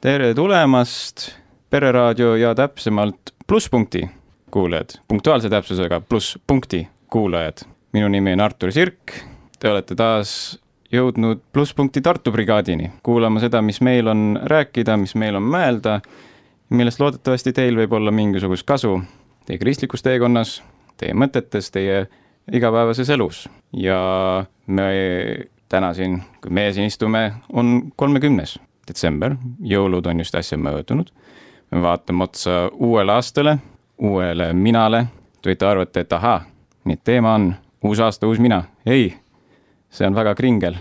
tere tulemast, Pereraadio ja täpsemalt plusspunkti kuulajad, punktuaalse täpsusega plusspunkti kuulajad. minu nimi on Artur Sirk, te olete taas jõudnud plusspunkti Tartu brigaadini, kuulama seda, mis meil on rääkida, mis meil on mõelda, millest loodetavasti teil võib olla mingisugust kasu teie kristlikus teekonnas, teie mõtetes, teie igapäevases elus ja me täna siin, kui meie siin istume, on kolmekümnes detsember, jõulud on just äsja möödunud. me vaatame otsa uuele aastale, uuele minale, te võite arvata, et ahaa, nii et teema on uus aasta, uus mina. ei, see on väga kringel,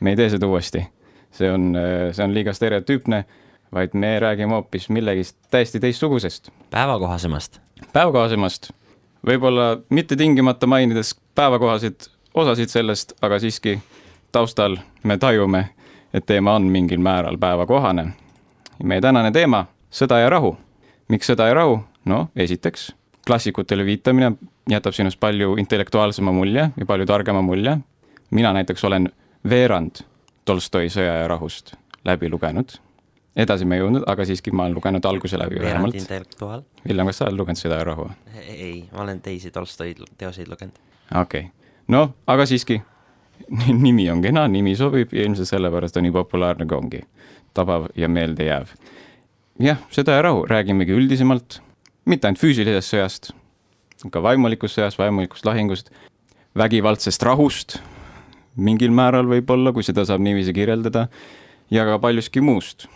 me ei tee seda uuesti. see on, see on liiga stereotüüpne, vaid me räägime hoopis millegist täiesti teistsugusest. päevakohasemast. päevakohasemast, võib-olla mitte tingimata mainides päevakohaseid osasid sellest, aga siiski taustal me tajume, et teema on mingil määral päevakohane. meie tänane teema, sõda ja rahu. miks sõda ja rahu? no esiteks, klassikutele viitamine jätab sinust palju intellektuaalsema mulje ja palju targema mulje. mina näiteks olen veerand Tolstoi Sõja ja rahust läbi lugenud. edasi me ei jõudnud, aga siiski ma olen lugenud alguse läbi vähemalt. intellektuaal? Villem, kas sa oled lugenud Sõda ja rahu? ei, ma olen teisi Tolstoi teoseid lugenud. okei okay., noh, aga siiski nimi on kena, nimi sobib ja ilmselt sellepärast on nii populaarne kui ongi. tabav ja meeldejääv. jah, sõda ja rahu, räägimegi üldisemalt, mitte ainult füüsilisest sõjast, ka vaimulikust sõjast, vaimulikust lahingust, vägivaldsest rahust, mingil määral võib-olla, kui seda saab niiviisi kirjeldada, ja ka paljuski muust,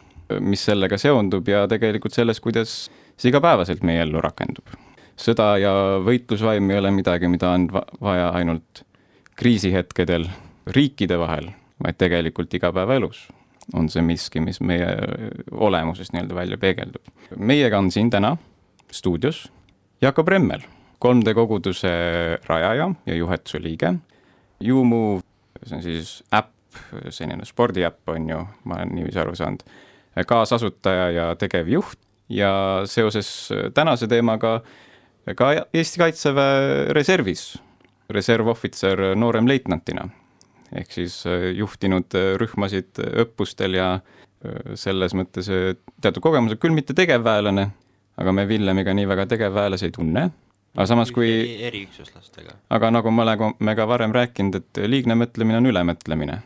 mis sellega seondub ja tegelikult sellest, kuidas see igapäevaselt meie ellu rakendub. sõda ja võitlusvaim ei ole midagi, mida on vaja ainult kriisihetkedel riikide vahel, vaid tegelikult igapäevaelus on see miski, mis meie olemusest nii-öelda välja peegeldub. meiega on siin täna stuudios Jakob Remmel, 3D koguduse rajaja ja juhatuse liige. Youmu, see on siis äpp, selline spordiäpp on ju, ma olen niiviisi aru saanud, kaasasutaja ja tegevjuht ja seoses tänase teemaga ka Eesti Kaitseväe reservis reservohvitser nooremleitnantina ehk siis äh, juhtinud äh, rühmasid äh, õppustel ja selles mõttes teatud kogemused, küll mitte tegevväelane, aga me Villemiga nii väga tegevväelasi ei tunne, aga samas kui eriüksuslastega. aga nagu me oleme ka varem rääkinud, et liigne mõtlemine on ülemõtlemine.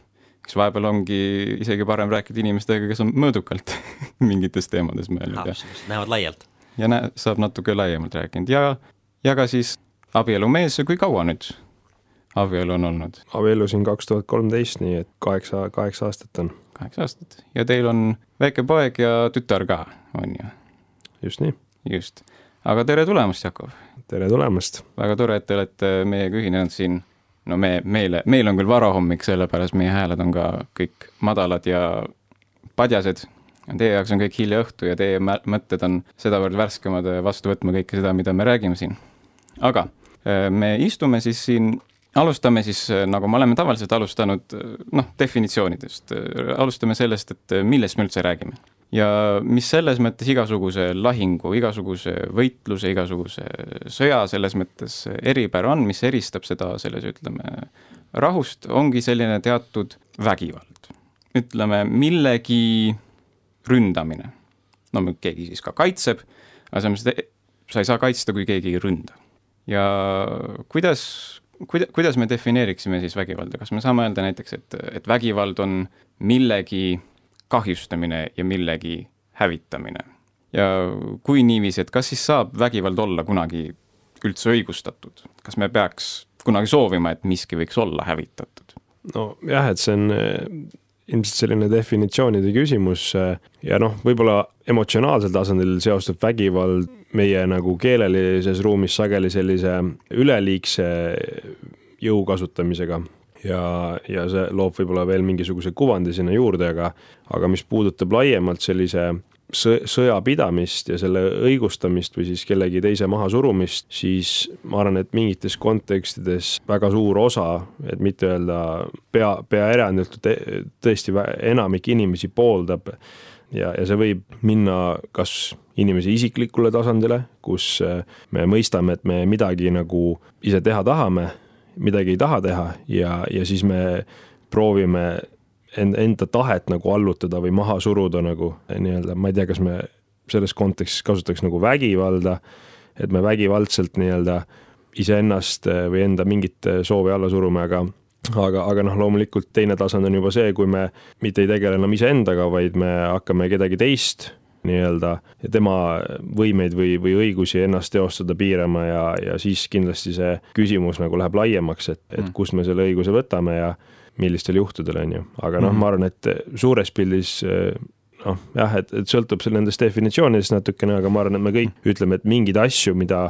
eks vahepeal ongi isegi parem rääkida inimestega, kes on mõõdukalt mingites teemades mõelnud näevad laialt. ja näe-, saab natuke laiemalt rääkinud ja, ja ka siis abielumees, kui kaua nüüd abielu on olnud? abiellusin kaks tuhat kolmteist, nii et kaheksa, kaheksa aastat on. kaheksa aastat ja teil on väike poeg ja tütar ka, on ju? just nii. just, aga tere tulemast, Jakob! tere tulemast! väga tore, et te olete meiega ühinenud siin. no me, meile, meil on küll varahommik, sellepärast meie hääled on ka kõik madalad ja padjased. Teie jaoks on kõik hilja õhtu ja teie mõtted on sedavõrd värskemad vastu võtma kõike seda, mida me räägime siin. aga me istume siis siin, alustame siis, äh, nagu me oleme tavaliselt alustanud, äh, noh, definitsioonidest. alustame sellest, et millest me üldse räägime. ja mis selles mõttes igasuguse lahingu, igasuguse võitluse, igasuguse sõja selles mõttes eripära on, mis eristab seda selles, ütleme, rahust, ongi selline teatud vägivald. ütleme, millegi ründamine. no keegi siis ka kaitseb, aga samas sa ei saa kaitsta, kui keegi ei ründa ja kuidas, kuida-, kuidas me defineeriksime siis vägivalda, kas me saame öelda näiteks, et, et vägivald on millegi kahjustamine ja millegi hävitamine? ja kui niiviisi, et kas siis saab vägivald olla kunagi üldse õigustatud, kas me peaks kunagi soovima, et miski võiks olla hävitatud? nojah, et see on ilmselt selline definitsioonide küsimus ja noh, võib-olla emotsionaalsel tasandil seostub vägivald meie nagu keelelises ruumis sageli sellise üleliigse jõu kasutamisega. Ja, ja see loob võib-olla veel mingisuguse kuvandi sinna juurde, aga, aga mis puudutab laiemalt sellise sõjapidamist ja selle õigustamist või siis kellegi teise mahasurumist, siis ma arvan, et mingites kontekstides väga suur osa, et mitte öelda pea, pea eranditult tõesti enamik inimesi pooldab ja, ja see võib minna kas inimese isiklikule tasandile, kus me mõistame, et me midagi nagu ise teha tahame, midagi ei taha teha ja, ja siis me proovime enda, enda tahet nagu allutada või maha suruda nagu nii-öelda, ma ei tea, kas me selles kontekstis kasutaks nagu vägivalda, et me vägivaldselt nii-öelda iseennast või enda mingit soovi alla surume, aga aga, aga noh, loomulikult teine tasand on juba see, kui me mitte ei tegele enam iseendaga, vaid me hakkame kedagi teist nii-öelda ja tema võimeid või, või õigusi ennast teostada piirama ja, ja siis kindlasti see küsimus nagu läheb laiemaks, et, et mm. kust me selle õiguse võtame ja millistel juhtudel, on ju. aga noh, ma arvan, et suures pildis noh, jah, et, et sõltub seal nendest definitsioonidest natukene, aga ma arvan, et me kõik ütleme, et mingeid asju, mida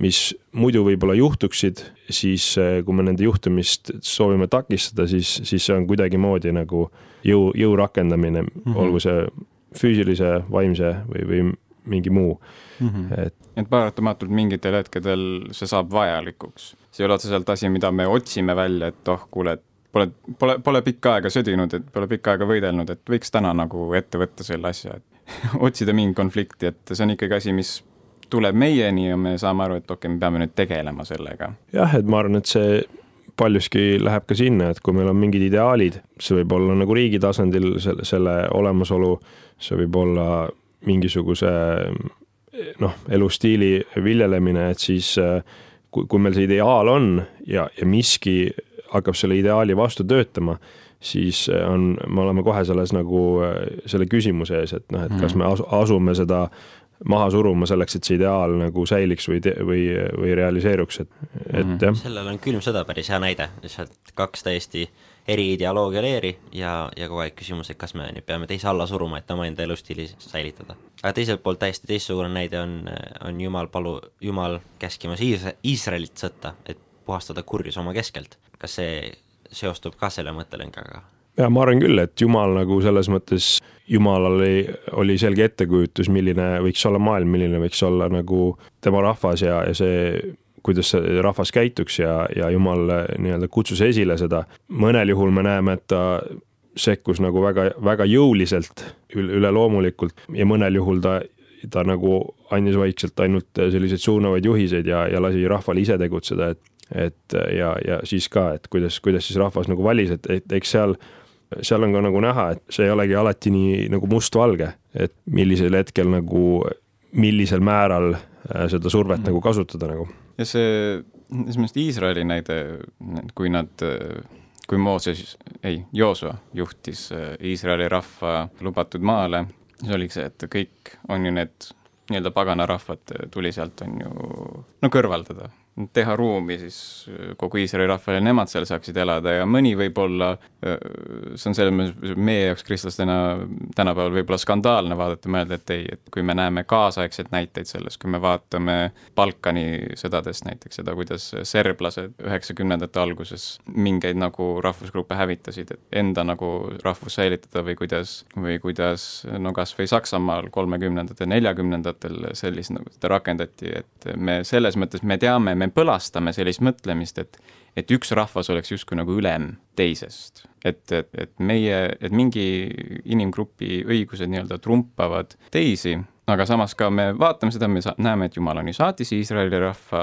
mis muidu võib-olla juhtuksid, siis kui me nende juhtumist soovime takistada, siis, siis see on kuidagimoodi nagu jõu, jõu rakendamine mm, -hmm. olgu see füüsilise, vaimse või, või mingi muu mm. -hmm. et, et paratamatult mingitel hetkedel see saab vajalikuks. see ei ole otseselt asi, mida me otsime välja, et oh, kuule, et pole, pole, pole pikka aega sõdinud, et pole pikka aega võidelnud, et võiks täna nagu ette võtta selle asja, et otsida mingit konflikti, et see on ikkagi asi, mis tuleb meieni ja me saame aru, et okei okay,, me peame nüüd tegelema sellega. jah, et ma arvan, et see paljuski läheb ka sinna, et kui meil on mingid ideaalid, see võib olla nagu riigi tasandil selle, selle olemasolu, see võib olla mingisuguse noh, elustiili viljelemine, et siis kui, kui meil see ideaal on ja, ja miski hakkab selle ideaali vastu töötama, siis on, me oleme kohe selles nagu selle küsimuse ees, et noh, et kas me asume seda maha suruma selleks, et see ideaal nagu säiliks või, või, või realiseeruks, et, et mm jah. sellel on külm sõda päris hea näide, lihtsalt kaks täiesti eri ideoloogia leeri ja, ja kogu aeg küsimus, et kas me nüüd peame teise alla suruma, et omaenda elustiili säilitada. aga teiselt poolt täiesti teistsugune näide on, on Jumal palu, Jumal käskimas Iisra-, Iisraelit sõtta, et puhastada kurjus oma keskelt. Kas see seostub ka selle mõttelõngaga? ja ma arvan küll, et Jumal nagu selles mõttes, Jumalal oli, oli selge ettekujutus, milline võiks olla maailm, milline võiks olla nagu tema rahvas ja, ja see, kuidas see rahvas käituks ja, ja Jumal nii-öelda kutsus esile seda. mõnel juhul me näeme, et ta sekkus nagu väga, väga jõuliselt, üleloomulikult ja mõnel juhul ta, ta nagu andis vaikselt ainult selliseid suunavaid juhiseid ja, ja lasi rahval ise tegutseda, et et ja, ja siis ka, et kuidas, kuidas siis rahvas nagu valis, et, et eks seal seal on ka nagu näha, et see ei olegi alati nii nagu mustvalge, et millisel hetkel nagu, millisel määral äh, seda survet mm. nagu kasutada nagu. ja see, esimest Iisraeli näide, kui nad, kui Mooses, ei, Joosua juhtis äh, Iisraeli rahva lubatud maale, siis oligi see, et kõik on ju need nii-öelda paganarahvad tuli sealt, on ju, no kõrvaldada teha ruumi siis äh, kogu Iisraeli rahvale, nemad seal saaksid elada ja mõni võib-olla, äh, see on selles mõttes meie jaoks kristlastena tänapäeval võib-olla skandaalne vaadata, mõelda, et ei, et kui me näeme kaasaegseid näiteid sellest, kui me vaatame Balkani sõdadest näiteks seda, kuidas serblased üheksakümnendate alguses mingeid nagu rahvusgruppe hävitasid, et enda nagu rahvus säilitada või kuidas, või kuidas no kas või Saksamaal kolmekümnendatel, neljakümnendatel sellist nagu seda rakendati, et me selles mõttes, me teame, me põlastame sellist mõtlemist, et et üks rahvas oleks justkui nagu ülem teisest. et, et, et meie, et mingi inimgrupi õigused nii-öelda trumpavad teisi, aga samas ka me vaatame seda, me näeme, et Jumal on ju saatis Iisraeli rahva,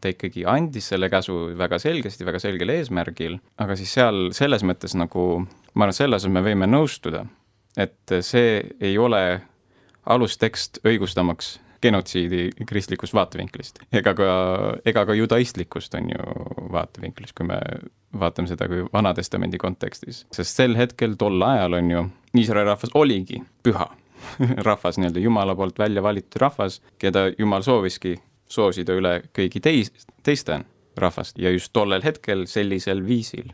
ta ikkagi andis selle käsu väga selgesti, väga selgel eesmärgil, aga siis seal selles mõttes nagu, ma arvan, selles me võime nõustuda, et see ei ole alustekst õigustamaks genotsiidi kristlikust vaatevinklist. ega ka, ega ka judaistlikust on ju vaatevinklist, kui me vaatame seda kui Vana-testamendi kontekstis. sest sel hetkel, tol ajal on ju, Iisraeli rahvas oligi püha rahvas, nii-öelda Jumala poolt välja valitud rahvas, keda Jumal sooviski soosida üle kõigi teis-, teiste rahvast ja just tollel hetkel sellisel viisil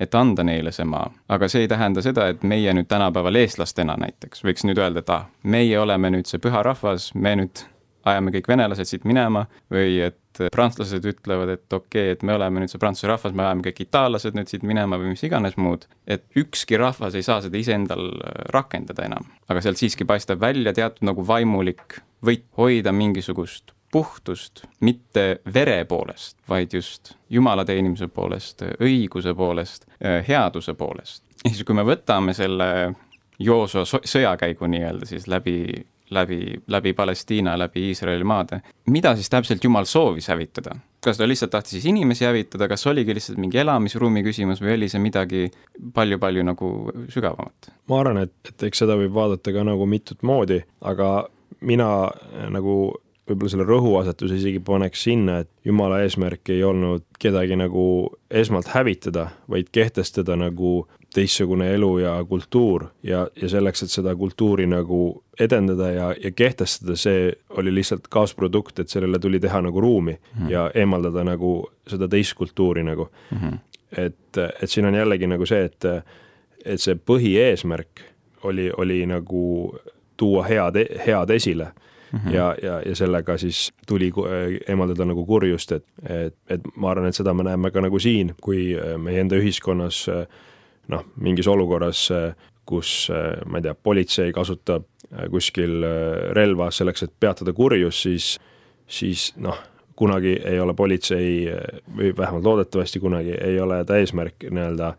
et anda neile see maa. aga see ei tähenda seda, et meie nüüd tänapäeval eestlastena näiteks võiks nüüd öelda, et ah, meie oleme nüüd see püha rahvas, me nüüd ajame kõik venelased siit minema või et prantslased ütlevad, et okei okay,, et me oleme nüüd see prantsuse rahvas, me ajame kõik itaallased nüüd siit minema või mis iganes muud. et ükski rahvas ei saa seda iseendal rakendada enam, aga sealt siiski paistab välja teatud nagu vaimulik võit hoida mingisugust puhtust mitte vere poolest, vaid just jumala teenimise poolest, õiguse poolest, headuse poolest. ehk siis, kui me võtame selle Jooso sõjakäigu nii-öelda siis läbi, läbi, läbi Palestiina, läbi Iisraeli maade, mida siis täpselt Jumal soovis hävitada? kas ta lihtsalt tahtis siis inimesi hävitada, kas oligi lihtsalt mingi elamisruumi küsimus või oli see midagi palju-palju nagu sügavamat? ma arvan, et, et eks seda võib vaadata ka nagu mitut moodi, aga mina nagu võib-olla selle rõhuasetuse isegi paneks sinna, et jumala eesmärk ei olnud kedagi nagu esmalt hävitada, vaid kehtestada nagu teistsugune elu ja kultuur ja, ja selleks, et seda kultuuri nagu edendada ja, ja kehtestada, see oli lihtsalt kaasprodukt, et sellele tuli teha nagu ruumi mm -hmm. ja eemaldada nagu seda teist kultuuri nagu mm. -hmm. et, et siin on jällegi nagu see, et, et see põhieesmärk oli, oli nagu tuua head, head esile mm. -hmm. ja, ja, ja sellega siis tuli eemaldada nagu kurjust, et, et, et ma arvan, et seda me näeme ka nagu siin, kui meie enda ühiskonnas äh, noh, mingis olukorras, kus ma ei tea, politsei kasutab äh, kuskil äh, relva selleks, et peatada kurjus, siis, siis noh, kunagi ei ole politsei või vähemalt loodetavasti kunagi ei ole ta eesmärk nii-öelda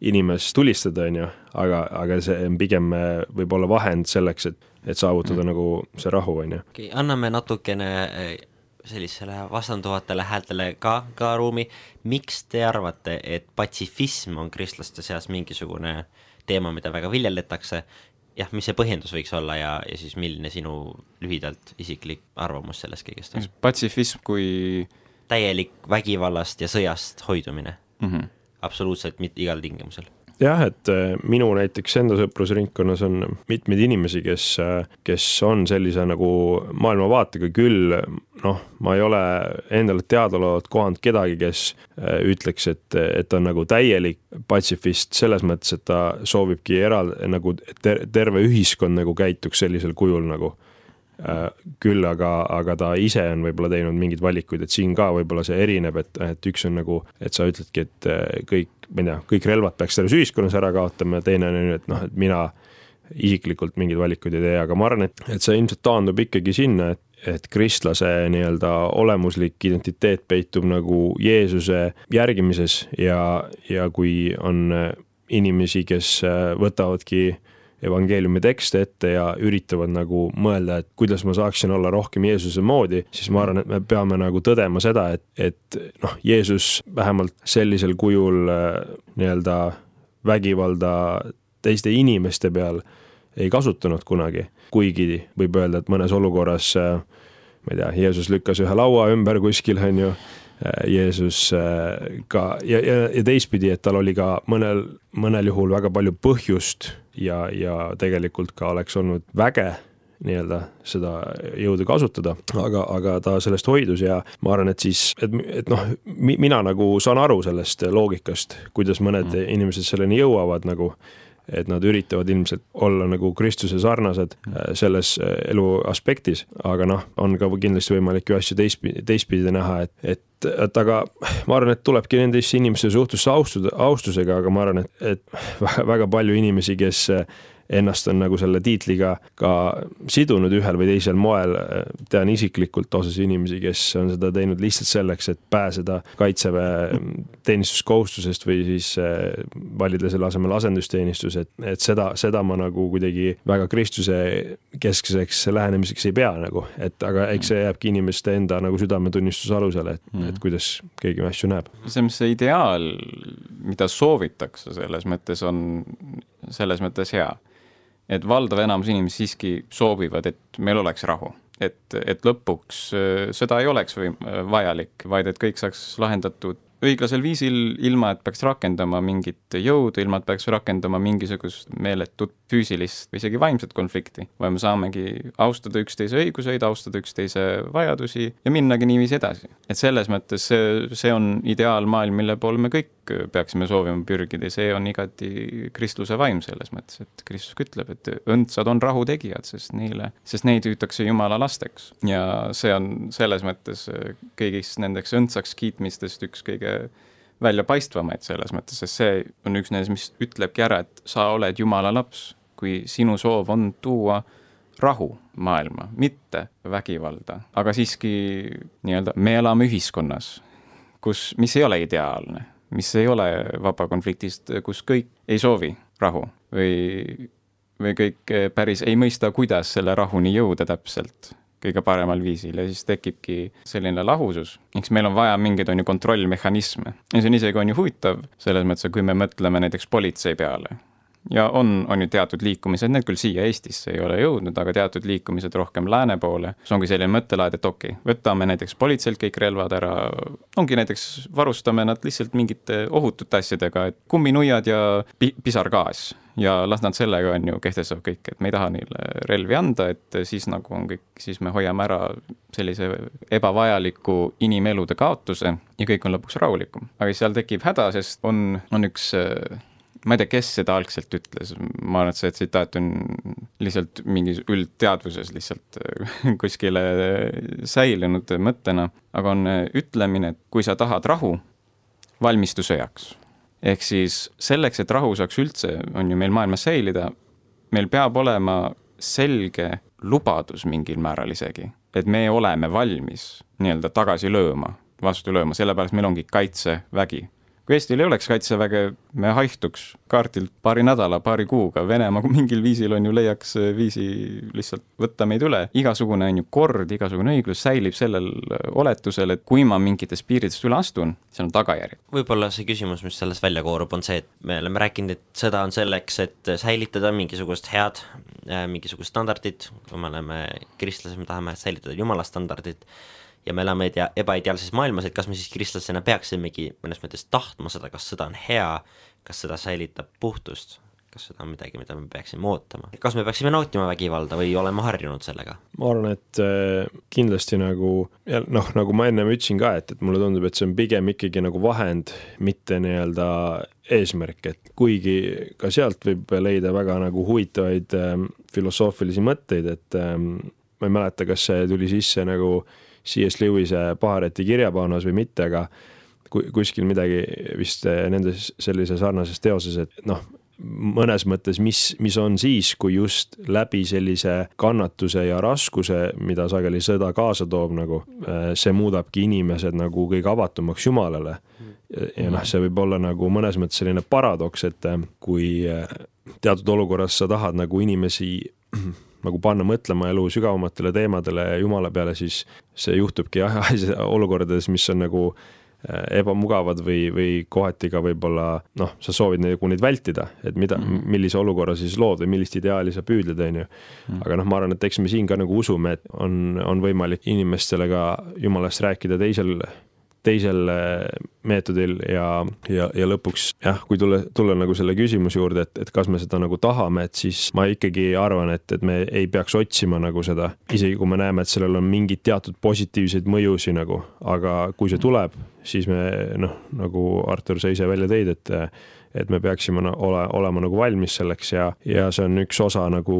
inimest tulistada, on ju, aga, aga see on pigem äh, võib-olla vahend selleks, et, et saavutada mm. nagu see rahu, on ju. anname natukene sellisele vastanduvatele häältele ka, ka ruumi. miks te arvate, et patsifism on kristlaste seas mingisugune teema, mida väga viljeletakse? jah, mis see põhjendus võiks olla ja, ja siis milline sinu lühidalt isiklik arvamus sellest kõigest on? patsifism kui täielik vägivallast ja sõjast hoidumine mm. -hmm. Absoluutselt mitte igal tingimusel. Jah, et äh, minu näiteks enda sõprusringkonnas on mitmeid inimesi, kes, äh, kes on sellise nagu maailmavaatega, küll noh, ma ei ole endale teadaolevalt kohanud kedagi, kes äh, ütleks, et, et on nagu täielik patsifist selles mõttes, et ta soovibki eral-, nagu ter terve ühiskond nagu käituks sellisel kujul nagu küll aga, aga ta ise on võib-olla teinud mingeid valikuid, et siin ka võib-olla see erineb, et, et üks on nagu, et sa ütledki, et kõik ma ei tea, kõik relvad peaks selles ühiskonnas ära kaotama ja teine on ju, et noh, et mina isiklikult mingeid valikuid ei tee, aga ma arvan, et, et see ilmselt taandub ikkagi sinna, et, et kristlase nii-öelda olemuslik identiteet peitub nagu Jeesuse järgimises ja, ja kui on inimesi, kes võtavadki evangeeliumi tekste ette ja üritavad nagu mõelda, et kuidas ma saaksin olla rohkem Jeesuse moodi, siis ma arvan, et me peame nagu tõdema seda, et, et noh, Jeesus vähemalt sellisel kujul äh, nii-öelda vägivalda teiste inimeste peal ei kasutanud kunagi, kuigi võib öelda, et mõnes olukorras äh, ma ei tea, Jeesus lükkas ühe laua ümber kuskil, on ju Jeesus äh, ka ja, ja, ja teistpidi, et tal oli ka mõnel, mõnel juhul väga palju põhjust ja, ja tegelikult ka oleks olnud väge nii-öelda seda jõudu kasutada, aga, aga ta sellest hoidus ja ma arvan, et siis, et, et noh, mina nagu saan aru sellest loogikast, kuidas mõned mm. inimesed selleni jõuavad nagu et nad üritavad ilmselt olla nagu Kristuse sarnased äh, selles äh, elu aspektis, aga noh, on ka kindlasti võimalik ju asju teistpidi, teistpidi näha, et, et, et aga ma arvan, et tulebki nendesse inimeste suhtusse austuda, austusega, aga ma arvan, et, et väga palju inimesi, kes ennast on nagu selle tiitliga ka sidunud ühel või teisel moel. tean isiklikult osas inimesi, kes on seda teinud lihtsalt selleks, et pääseda kaitseväe teenistuskohustusest või siis eh, valida selle asemel asendusteenistus, et, et seda, seda ma nagu kuidagi väga Kristuse keskseks lähenemiseks ei pea nagu, et aga eks see jääbki inimeste enda nagu südametunnistuse alusele, et mm., et kuidas keegi asju näeb. see, mis see ideaal, mida soovitakse selles mõttes, on selles mõttes hea et valdav enamus inimesi siiski soovivad, et meil oleks rahu. et, et lõpuks äh, sõda ei oleks või äh, vajalik, vaid et kõik saaks lahendatud õiglasel viisil, ilma et peaks rakendama mingit jõudu, ilma et peaks rakendama mingisugust meeletut füüsilist või isegi vaimset konflikti, vaid me saamegi austada üksteise õiguseid, austada üksteise vajadusi ja minnagi niiviisi edasi. et selles mõttes see, see on ideaalmaailm, mille poole me kõik peaksime soovima pürgida ja see on igati kristluse vaim selles mõttes, et Kristus ütleb, et õndsad on rahutegijad, sest neile, sest neid hüütakse Jumala lasteks. ja see on selles mõttes kõigist nendeks õndsaks kiitmistest üks kõige väljapaistvamaid selles mõttes, sest see on üks nendest, mis ütlebki ära, et sa oled Jumala laps, kui sinu soov on tuua rahu maailma, mitte vägivalda, aga siiski nii-öelda me elame ühiskonnas, kus, mis ei ole ideaalne, mis ei ole vaba konfliktist, kus kõik ei soovi rahu või, või kõik päris ei mõista, kuidas selle rahuni jõuda täpselt kõige paremal viisil ja siis tekibki selline lahusus. eks meil on vaja mingeid, on ju, kontrollmehhanisme ja see on isegi, on ju huvitav selles mõttes, et kui me mõtleme näiteks politsei peale ja on, on ju teatud liikumised, need küll siia Eestisse ei ole jõudnud, aga teatud liikumised rohkem lääne poole, see ongi selline mõttelaad, et okei okay,, võtame näiteks politseilt kõik relvad ära, ongi näiteks, varustame nad lihtsalt mingite ohutute asjadega, et kumminuiad ja pi pisargaas ja las nad sellega, on ju, kehtestavad kõik, et me ei taha neile relvi anda, et siis nagu on kõik, siis me hoiame ära sellise ebavajaliku inimelude kaotuse ja kõik on lõpuks rahulikum. aga seal tekib häda, sest on, on üks ma ei tea, kes seda algselt ütles, ma arvan, et see tsitaat on lihtsalt mingis üldteadvuses lihtsalt kuskile säilinud mõttena, aga on ütlemine, et kui sa tahad rahu, valmistu sõjaks. ehk siis selleks, et rahu saaks üldse, on ju meil maailmas säilida, meil peab olema selge lubadus mingil määral isegi, et me oleme valmis nii-öelda tagasi lööma, vastu lööma, sellepärast meil ongi kaitsevägi kui Eestil ei oleks kaitseväge, me haihtuks kaardilt paari nädala, paari kuuga, Venemaa mingil viisil on ju, leiaks viisi lihtsalt võtta meid üle. igasugune on ju kord, igasugune õiglus säilib sellel oletusel, et kui ma mingitest piiridest üle astun, seal on tagajärjed. võib-olla see küsimus, mis sellest välja koorub, on see, et me oleme rääkinud, et sõda on selleks, et säilitada mingisugust head, äh, mingisugust standardit, kui me oleme kristlased, me tahame säilitada jumala standardit ja me elame tea-, ebaideaalses maailmas, et kas me siis kristlasena peaksimegi mõnes mõttes tahtma seda, kas sõda on hea, kas sõda säilitab puhtust, kas seda on midagi, mida me peaksime ootama, kas me peaksime nautima vägivalda või olema harjunud sellega? ma arvan, et äh, kindlasti nagu noh, nagu ma ennem ütlesin ka, et, et mulle tundub, et see on pigem ikkagi nagu vahend, mitte nii-öelda eesmärk, et kuigi ka sealt võib leida väga nagu huvitavaid ähm, filosoofilisi mõtteid, et ähm, ma ei mäleta, kas see tuli sisse nagu äh, C.S. Lewis'e Pahareti kirjapaanas või mitte, aga kuskil midagi vist nendes sellise sarnases teoses, et noh, mõnes mõttes, mis, mis on siis, kui just läbi sellise kannatuse ja raskuse, mida sageli sõda kaasa toob, nagu see muudabki inimesed nagu kõige avatumaks Jumalale. ja noh, see võib olla nagu mõnes mõttes selline paradoks, et kui teatud olukorras sa tahad nagu inimesi nagu panna mõtlema elu sügavamatele teemadele ja Jumala peale, siis see juhtubki jah, olukordades, mis on nagu äh, ebamugavad või, või kohati ka võib-olla noh, sa soovid nagu neid vältida, et mida mm, -hmm. millise olukorra siis lood või millist ideaali sa püüdled, on ju. Mhm. aga noh, ma arvan, et eks me siin ka nagu usume, et on, on võimalik inimestele ka jumalast rääkida teisel teisel äh, meetodil ja, ja, ja lõpuks jah, kui tulla, tulla nagu selle küsimuse juurde, et, et kas me seda nagu tahame, et siis ma ikkagi arvan, et, et me ei peaks otsima nagu seda, isegi kui me näeme, et sellel on mingeid teatud positiivseid mõjusid nagu, aga kui see tuleb, siis me noh, nagu Artur, sa ise välja tõid, et et me peaksime ole, olema nagu valmis selleks ja, ja see on üks osa nagu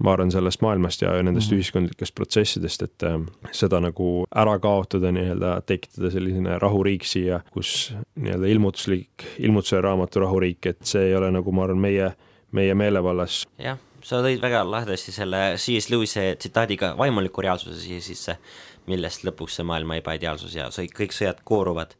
ma arvan, sellest maailmast ja nendest mm -hmm. ühiskondlikest protsessidest, et äh, seda nagu ära kaotada, nii-öelda tekitada selline rahuriik siia, kus nii-öelda ilmutuslik, ilmutuse raamatu rahuriik, et see ei ole nagu ma arvan, meie, meie meelevallas. jah, sa tõid väga lahedasti selle C.S. Lewis'e tsitaadiga vaimuliku reaalsuse siia sisse, millest lõpuks see maailma ebaideaalsus ja kõik sõjad kooruvad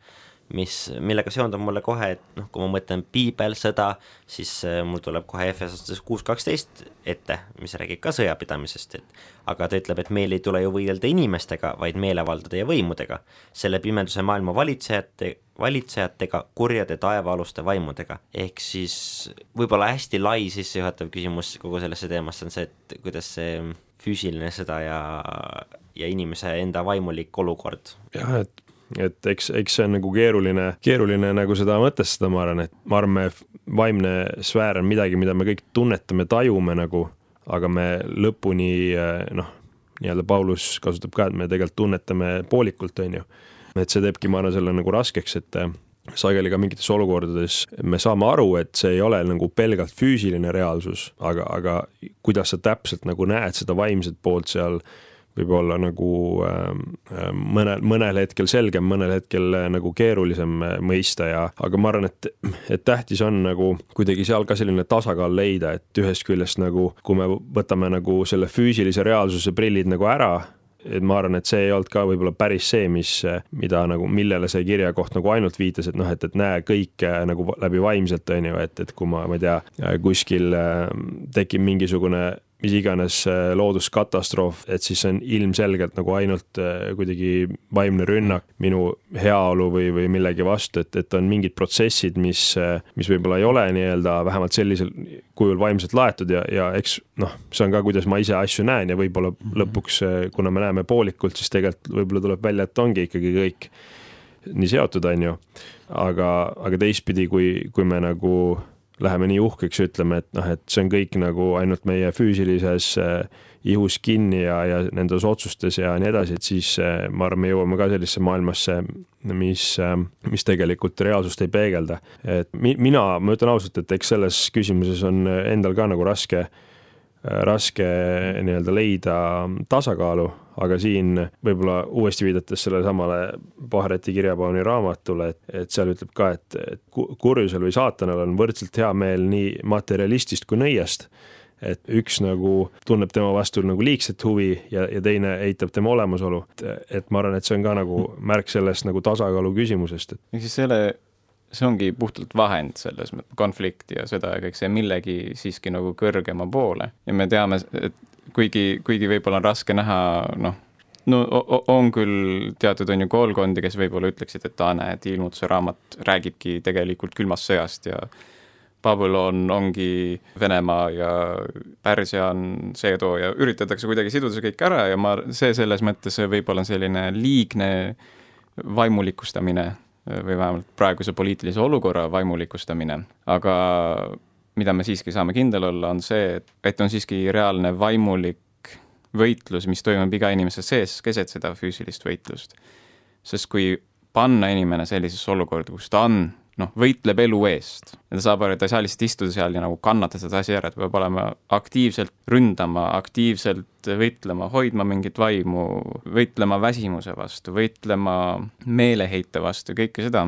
mis, millega seondub mulle kohe, et noh, kui ma mõtlen piibel, sõda, siis äh, mul tuleb kohe Efesos kuus kaksteist ette, mis räägib ka sõjapidamisest, et aga ta ütleb, et meil ei tule ju võidelda inimestega, vaid meelevaldade ja võimudega, selle pimeduse maailma valitsejate, valitsejatega, kurjade taevaaluste vaimudega. ehk siis võib-olla hästi lai sissejuhatav küsimus kogu sellesse teemasse on see, et kuidas see füüsiline sõda ja, ja inimese enda vaimulik olukord. jah, et et eks, eks see on nagu keeruline, keeruline nagu seda mõtestada, ma arvan, et ma arvan, me vaimne sfäär on midagi, mida me kõik tunnetame, tajume nagu, aga me lõpuni noh, nii-öelda Paulus kasutab ka, et me tegelikult tunnetame poolikult, on ju. et see teebki, ma arvan, selle nagu raskeks, et sageli ka mingites olukordades me saame aru, et see ei ole nagu pelgalt füüsiline reaalsus, aga, aga kuidas sa täpselt nagu näed seda vaimset poolt seal võib olla nagu ähm, äh, mõnel, mõnel hetkel selgem, mõnel hetkel äh, nagu keerulisem äh, mõista ja, aga ma arvan, et, et tähtis on nagu kuidagi seal ka selline tasakaal leida, et ühest küljest nagu, kui me võtame nagu selle füüsilise reaalsuse prillid nagu ära, et ma arvan, et see ei olnud ka võib-olla päris see, mis, mida nagu, millele see kirjakoht nagu ainult viitas, et noh, et, et näe kõike nagu läbi vaimselt, on ju, et, et kui ma, ma ei tea, kuskil tekib mingisugune mis iganes äh, looduskatastroof, et siis see on ilmselgelt nagu ainult äh, kuidagi vaimne rünnak minu heaolu või, või millegi vastu, et, et on mingid protsessid, mis, äh, mis võib-olla ei ole nii-öelda vähemalt sellisel kujul vaimselt laetud ja, ja eks noh, see on ka, kuidas ma ise asju näen ja võib-olla -hmm. lõpuks, kuna me näeme poolikult, siis tegelikult võib-olla tuleb välja, et ongi ikkagi kõik nii seotud, on ju. aga, aga teistpidi, kui, kui me nagu läheme nii uhkeks ütleme, et noh, et see on kõik nagu ainult meie füüsilises äh, ihus kinni ja, ja nendes otsustes ja nii edasi, et siis äh, ma arvan, me jõuame ka sellisesse maailmasse, mis, äh, mis tegelikult reaalsust ei peegelda. et mi, mina, ma ütlen ausalt, et eks selles küsimuses on endal ka nagu raske raske nii-öelda leida tasakaalu, aga siin võib-olla uuesti viidates sellele samale Pahareti kirjapauni raamatule, et, et seal ütleb ka, et, et kurjusel või saatanal on võrdselt hea meel nii materialistist kui nõiast. et üks nagu tunneb tema vastu nagu liigset huvi ja, ja teine eitab tema olemasolu. et ma arvan, et see on ka nagu märk sellest nagu tasakaalu küsimusest, et. ehk siis selle see ongi puhtalt vahend selles mõttes, konflikt ja sõda ja kõik see millegi siiski nagu kõrgema poole ja me teame, et kuigi, kuigi võib-olla on raske näha, noh, no on küll teatud, on ju, koolkondi, kes võib-olla ütleksid, et aa, näed, ilmutuse raamat räägibki tegelikult külmast sõjast ja Babylon ongi Venemaa ja Pärsia on see too ja üritatakse kuidagi siduda see kõik ära ja ma, see selles mõttes võib-olla on selline liigne vaimulikustamine või vähemalt praeguse poliitilise olukorra vaimulikustamine, aga mida me siiski saame kindel olla, on see, et, on siiski reaalne vaimulik võitlus, mis toimub iga inimese sees keset seda füüsilist võitlust. sest kui panna inimene sellisesse olukorda, kus ta on noh, võitleb elu eest. ja ta saab aru, et ta ei saa lihtsalt istuda seal ja nagu kannatada seda asja ära, ta peab olema aktiivselt ründama, aktiivselt võitlema, hoidma mingit vaimu, võitlema väsimuse vastu, võitlema meeleheite vastu, kõike seda.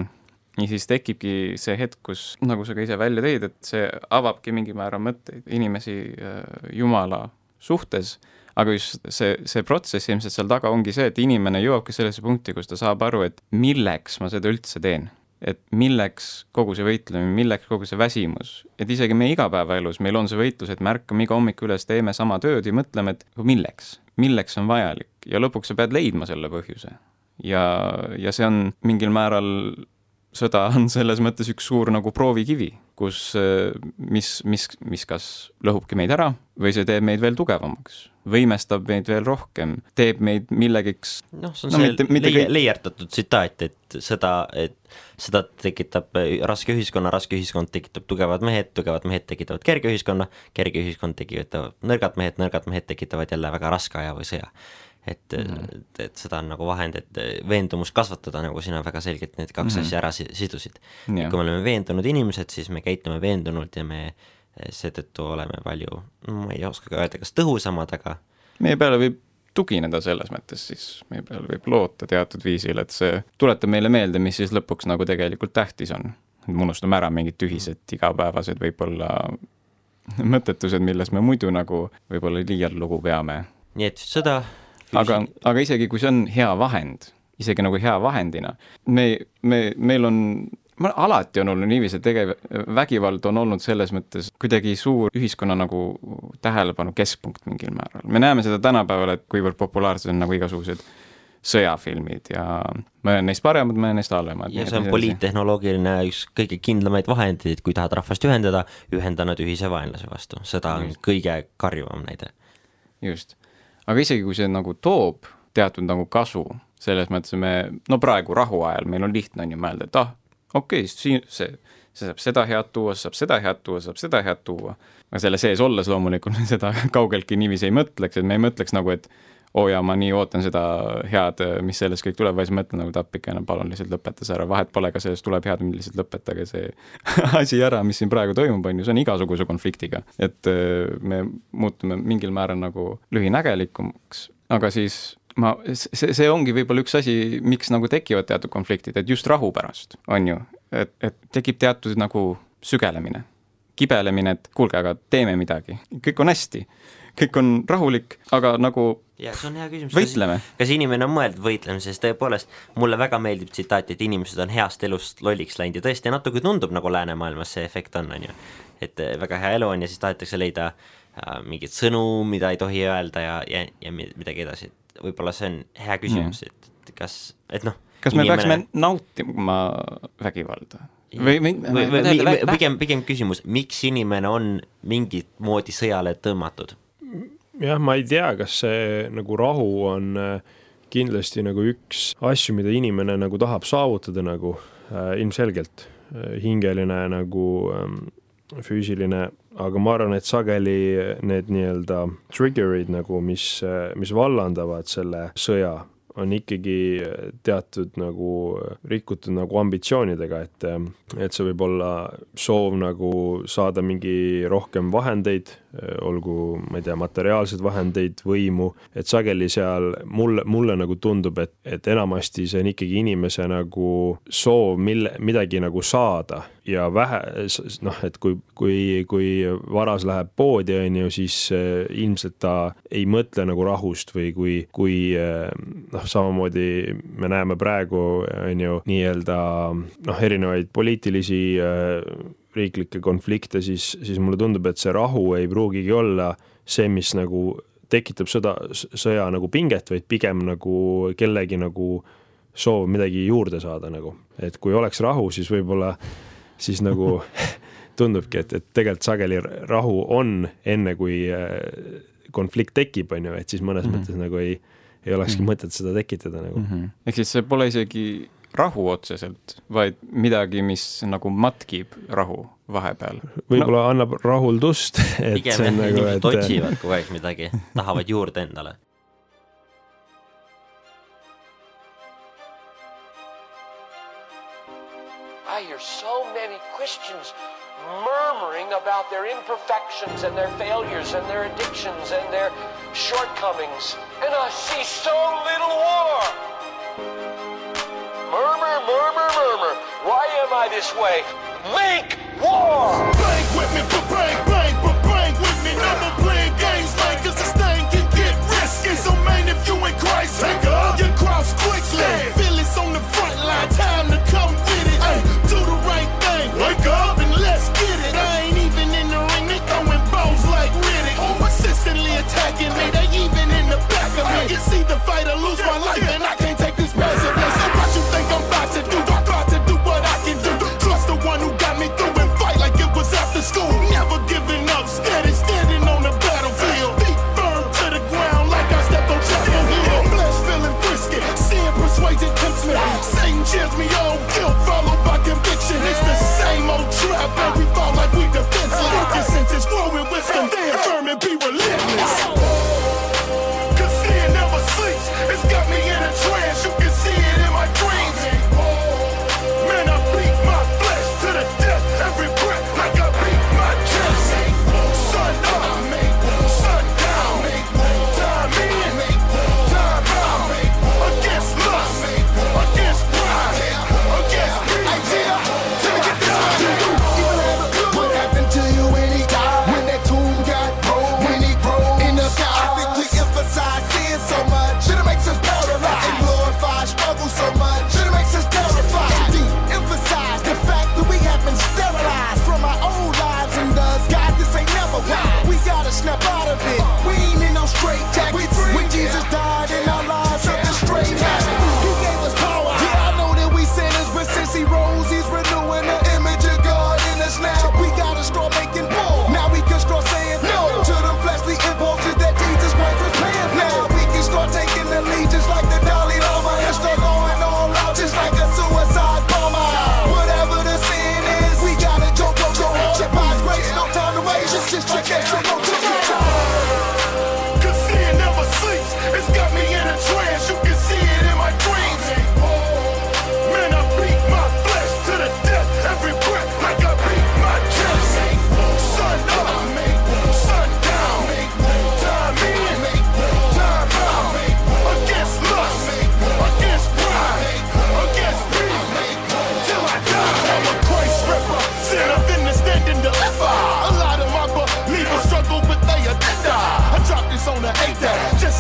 Ja siis tekibki see hetk, kus, nagu sa ka ise välja tõid, et see avabki mingil määral mõtteid inimesi äh, Jumala suhtes. Aga just see, see protsess ilmselt seal taga ongi see, et inimene jõuabki sellesse punkti, kus ta saab aru, et milleks ma seda üldse teen. Et milleks kogu see võitlemine, milleks kogu see väsimus, et isegi meie igapäevaelus meil on see võitlus, et me ärkame iga hommik üles, teeme sama tööd ja mõtleme, et milleks, milleks on vajalik. Ja lõpuks sa pead leidma selle põhjuse. ja, ja see on mingil määral, sõda on selles mõttes üks suur nagu proovikivi, kus, mis, mis, mis kas lõhubki meid ära või see teeb meid veel tugevamaks võimestab meid veel rohkem, teeb meid millegiks noh, see on no, see mitte, mitte leie, leierdatud tsitaat, et seda, et seda tekitab raske ühiskonna, raske ühiskond tekitab tugevad mehed, tugevad mehed tekitavad kerge ühiskonna, kerge ühiskond tekitavad nõrgad mehed, nõrgad mehed tekitavad jälle väga raske aja või sõja. Et mm, -hmm. et seda on nagu vahend, et veendumust kasvatada, nagu sina väga selgelt need kaks mm -hmm. asja ära sidusid. kui me oleme veendunud inimesed, siis me käitume veendunult ja me seetõttu oleme palju, ma ei oska ka öelda, kas tõhusamad, aga meie peale võib tugineda selles mõttes siis, meie peale võib loota teatud viisil, et see tuletab meile meelde, mis siis lõpuks nagu tegelikult tähtis on. et me unustame ära mingid tühised igapäevased võib-olla mõttetused, milles me muidu nagu võib-olla liialt lugu peame. nii et sõda. Aga, aga isegi kui see on hea vahend, isegi nagu hea vahendina, me, me, meil on alati on olnud niiviisi, et tegev, vägivald on olnud selles mõttes kuidagi suur ühiskonna nagu tähelepanu keskpunkt mingil määral. me näeme seda tänapäeval, et kuivõrd populaarsed on nagu igasugused sõjafilmid ja mõned neist paremad, mõned neist halvemad. ja see on poliittehnoloogiline üks kõige kindlamaid vahendeid, kui tahad rahvast ühendada, ühenda nad ühise vaenlase vastu, seda on just. kõige karjuvam näide. just, aga isegi kui see nagu toob teatud nagu kasu, selles mõttes me, no praegu rahuajal meil on lihtne on ju mõelda, et ah, okei okay,, siin see, see saab seda head tuua, saab seda head tuua, saab seda head tuua. aga selle sees olles loomulikult me seda kaugeltki niiviisi ei mõtleks, et me ei mõtleks nagu, et oo jaa, ma nii ootan seda head, mis sellest kõik tuleb, vaid siis mõtlen nagu, et appikene, palun lihtsalt lõpeta see ära, vahet pole, kas sellest tuleb head, lihtsalt lõpetage see asi ära, mis siin praegu toimub, on ju, see on igasuguse konfliktiga. et äh, me muutume mingil määral nagu lühinägelikumaks, aga siis ma, see, see ongi võib-olla üks asi, miks nagu tekivad teatud konfliktid, et just rahu pärast, on ju, et, et tekib teatud nagu sügelemine, kibelemine, et kuulge, aga teeme midagi, kõik on hästi, kõik on rahulik, aga nagu ja see on hea küsimus, võitleme. kas inimene on mõeldud võitlema, sest tõepoolest mulle väga meeldib tsitaat, et inimesed on heast elust lolliks läinud ja tõesti natuke tundub, nagu läänemaailmas see efekt on, on ju. et väga hea elu on ja siis tahetakse leida äh, mingeid sõnu, mida ei tohi öelda ja, ja, ja midagi edasi, et võib-olla see on hea küsimus, et, et kas, et noh. kas me inimene... peaksime nautima vägivalda? või, või, või, või, või pigem, pigem küsimus, miks inimene on mingit moodi sõjale tõmmatud? Jah, ma ei tea, kas see nagu rahu on äh, kindlasti nagu üks asju, mida inimene nagu tahab saavutada nagu äh, ilmselgelt äh, hingeline nagu ähm, füüsiline, aga ma arvan, et sageli need nii-öelda trigger'id nagu, mis, äh, mis vallandavad selle sõja on ikkagi teatud nagu rikutud nagu ambitsioonidega, et, et see võib olla soov nagu saada mingi rohkem vahendeid, olgu, ma ei tea, materiaalseid vahendeid, võimu, et sageli seal mulle, mulle nagu tundub, et, et enamasti see on ikkagi inimese nagu soov mille, midagi nagu saada ja vähe, noh, et kui, kui, kui varas läheb poodi, on ju, siis äh, ilmselt ta ei mõtle nagu rahust või kui, kui äh, noh, samamoodi me näeme praegu, on ju, nii-öelda noh, erinevaid poliitilisi äh, riiklikke konflikte, siis, siis mulle tundub, et see rahu ei pruugigi olla see, mis nagu tekitab sõda, sõja nagu pinget, vaid pigem nagu kellegi nagu soov midagi juurde saada nagu, et kui oleks rahu, siis võib-olla siis nagu tundubki, et, et tegelikult sageli rahu on enne, kui äh, konflikt tekib, on ju, et siis mõnes mm -hmm. mõttes nagu ei, ei olekski mm -hmm. mõtet seda tekitada nagu mm. -hmm. ehk siis see pole isegi rahu otseselt, vaid midagi, mis nagu matkib rahu vahepeal. võib-olla no. annab rahuldust. pigem jah, nagu, inimesed et... otsivad kogu aeg midagi, tahavad juurde endale so many Christians murmuring about their imperfections and their failures and their addictions and their shortcomings. And I see so little war. Murmur, murmur, murmur. Why am I this way? Make war! Bang with me, bang, bang, bang with me. Never playing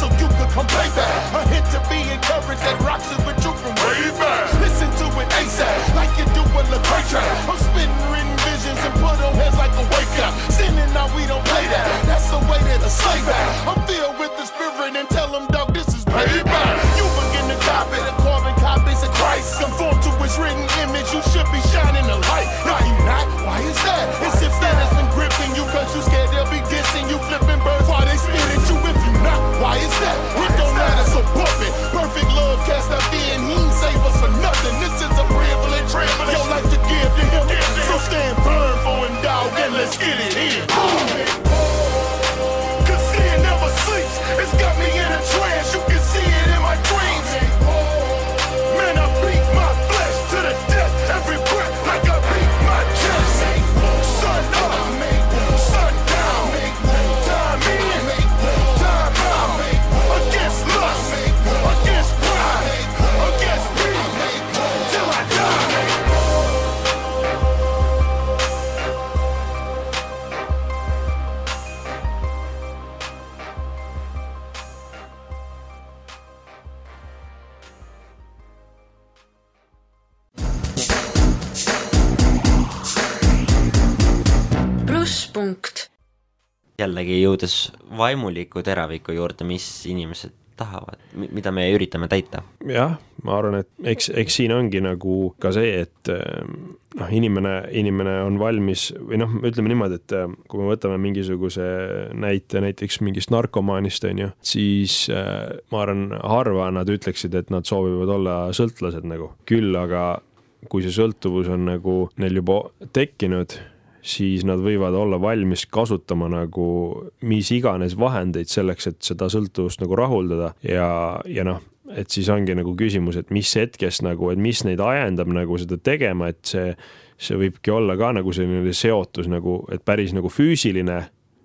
so you could come pay back. A hint to be encouraged that rocks is with you from way back. Listen to it ASAP, like you do with the great track. I'm spinning written visions and put on heads like a wake up. Sinning now we don't play that. That's the way that a slave back. I'm filled with the spirit and tell them, dog, this is payback. You begin to copy the carbon copies of Christ. Conform to his written image. cast out fear and he ain't save us for nothing. This is a privilege, privilege. Your life to give to him. So stand firm for him, dog, and let's get it in. Boom. Jällegi jõudes vaimuliku teraviku juurde, mis inimesed tahavad, mida me üritame täita. jah, ma arvan, et eks, eks siin ongi nagu ka see, et noh, inimene, inimene on valmis või noh, ütleme niimoodi, et kui me võtame mingisuguse näite näiteks mingist narkomaanist, on ju, siis ma arvan, harva nad ütleksid, et nad soovivad olla sõltlased nagu, küll aga kui see sõltuvus on nagu neil juba tekkinud, siis nad võivad olla valmis kasutama nagu mis iganes vahendeid selleks, et seda sõltuvust nagu rahuldada. Ja, ja noh, et siis ongi nagu küsimus, et mis hetkest nagu, et mis neid ajendab nagu seda tegema, et see, see võibki olla ka nagu selline seotus nagu, et päris nagu füüsiline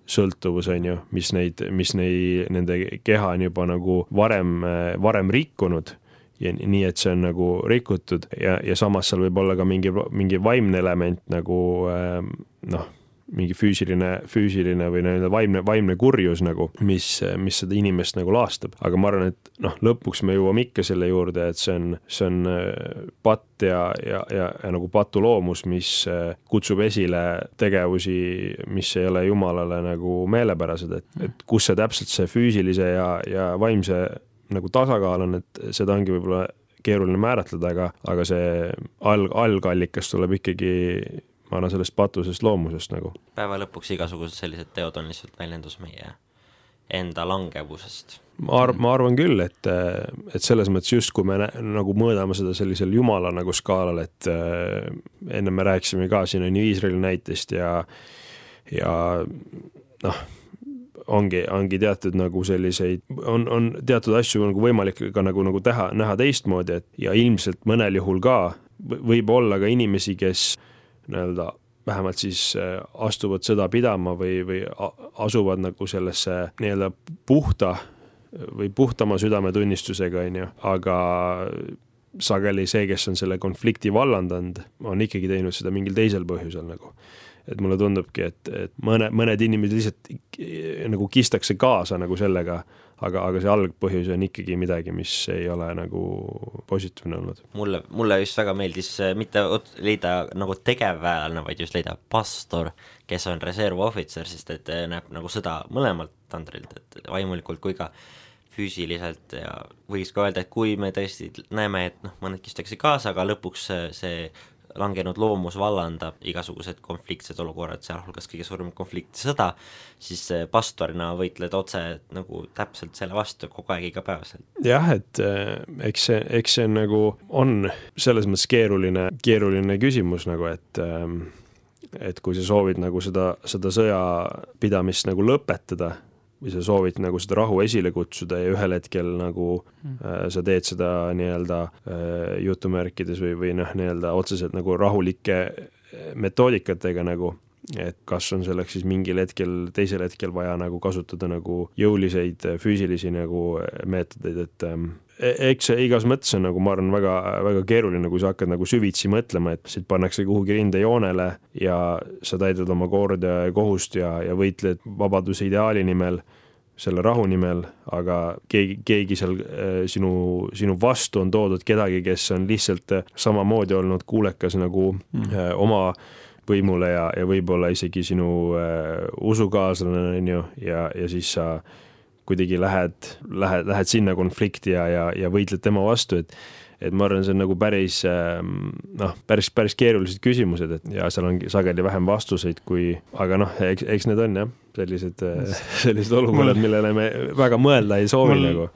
sõltuvus, on ju, mis neid, mis neid, nende keha on juba nagu varem, varem rikkunud ja nii, et see on nagu rikutud ja, ja samas seal võib olla ka mingi, mingi vaimne element nagu ähm, noh, mingi füüsiline, füüsiline või nii-öelda vaimne, vaimne kurjus nagu, mis, mis seda inimest nagu laastab. aga ma arvan, et noh, lõpuks me jõuame ikka selle juurde, et see on, see on äh, patt ja, ja, ja, ja nagu patuloomus, mis äh, kutsub esile tegevusi, mis ei ole jumalale nagu meelepärased, et, et kus see täpselt see füüsilise ja, ja vaimse nagu tasakaal on, et seda ongi võib-olla keeruline määratleda, aga, aga see alg, algallikas tuleb ikkagi ma arvan, sellest patusest loomusest nagu. päeva lõpuks igasugused sellised teod on lihtsalt väljendus meie enda langevusest. ma arv-, ma arvan küll, et, et selles mõttes justkui me nagu mõõdame seda sellisel jumala nagu skaalal, et äh, enne me rääkisime ka siin on ju Iisraeli näitest ja, ja noh ongi, ongi teatud nagu selliseid, on, on teatud asju nagu võimalik ka nagu, nagu teha, näha teistmoodi, et ja ilmselt mõnel juhul ka võib olla ka inimesi, kes nii-öelda vähemalt siis äh, astuvad sõda pidama või, või asuvad nagu sellesse nii-öelda puhta või puhtama südametunnistusega, on ju, aga sageli see, kes on selle konflikti vallandanud, on ikkagi teinud seda mingil teisel põhjusel nagu et mulle tundubki, et, et mõne, mõned inimesed lihtsalt nagu kistakse kaasa nagu sellega, aga, aga see algpõhjus on ikkagi midagi, mis ei ole nagu positiivne olnud. mulle, mulle just väga meeldis mitte leida nagu tegevväelane, vaid just leida pastor, kes on reservohvitser, sest et näeb nagu sõda mõlemalt tandrilt, et vaimulikult kui ka füüsiliselt ja võiks ka öelda, et kui me tõesti näeme, et noh, mõned kistakse kaasa, aga lõpuks see langenud loomus vallandab igasugused konfliktsed olukorrad, sealhulgas kõige suurem konflikt, sõda, siis pastorina võitled otse nagu täpselt selle vastu kogu aeg igapäevaselt. jah, et äh, eks see, eks see nagu on selles mõttes keeruline, keeruline küsimus nagu, et ähm, et kui sa soovid nagu seda, seda sõjapidamist nagu lõpetada või sa soovid nagu seda rahu esile kutsuda ja ühel hetkel nagu mm. äh, sa teed seda nii-öelda äh, jutumärkides või, või noh, nii-öelda otseselt nagu rahulike äh, metoodikatega nagu, et kas on selleks siis mingil hetkel, teisel hetkel vaja nagu kasutada nagu jõuliseid äh, füüsilisi nagu äh, meetodeid, et ähm, eks see igas mõttes on nagu ma arvan, väga, väga keeruline, kui sa hakkad nagu süvitsi mõtlema, et sind pannakse kuhugi rindejoonele ja sa täidad oma kord ja kohust ja, ja võitled vabaduse ideaali nimel, selle rahu nimel, aga keegi, keegi seal äh, sinu, sinu vastu on toodud kedagi, kes on lihtsalt äh, samamoodi olnud kuulekas nagu mm. oma võimule ja, ja võib-olla isegi sinu äh, usukaaslane, on ju, ja, ja siis sa äh, kuidagi lähed, lähed, lähed sinna konflikti ja, ja, ja võitled tema vastu, et et ma arvan, see on nagu päris ähm, noh, päris, päris keerulised küsimused, et ja seal ongi sageli vähem vastuseid kui, aga noh, eks, eks need on jah, sellised, äh, sellised olukorrad, millele me väga mõelda ei soovi mul, nagu.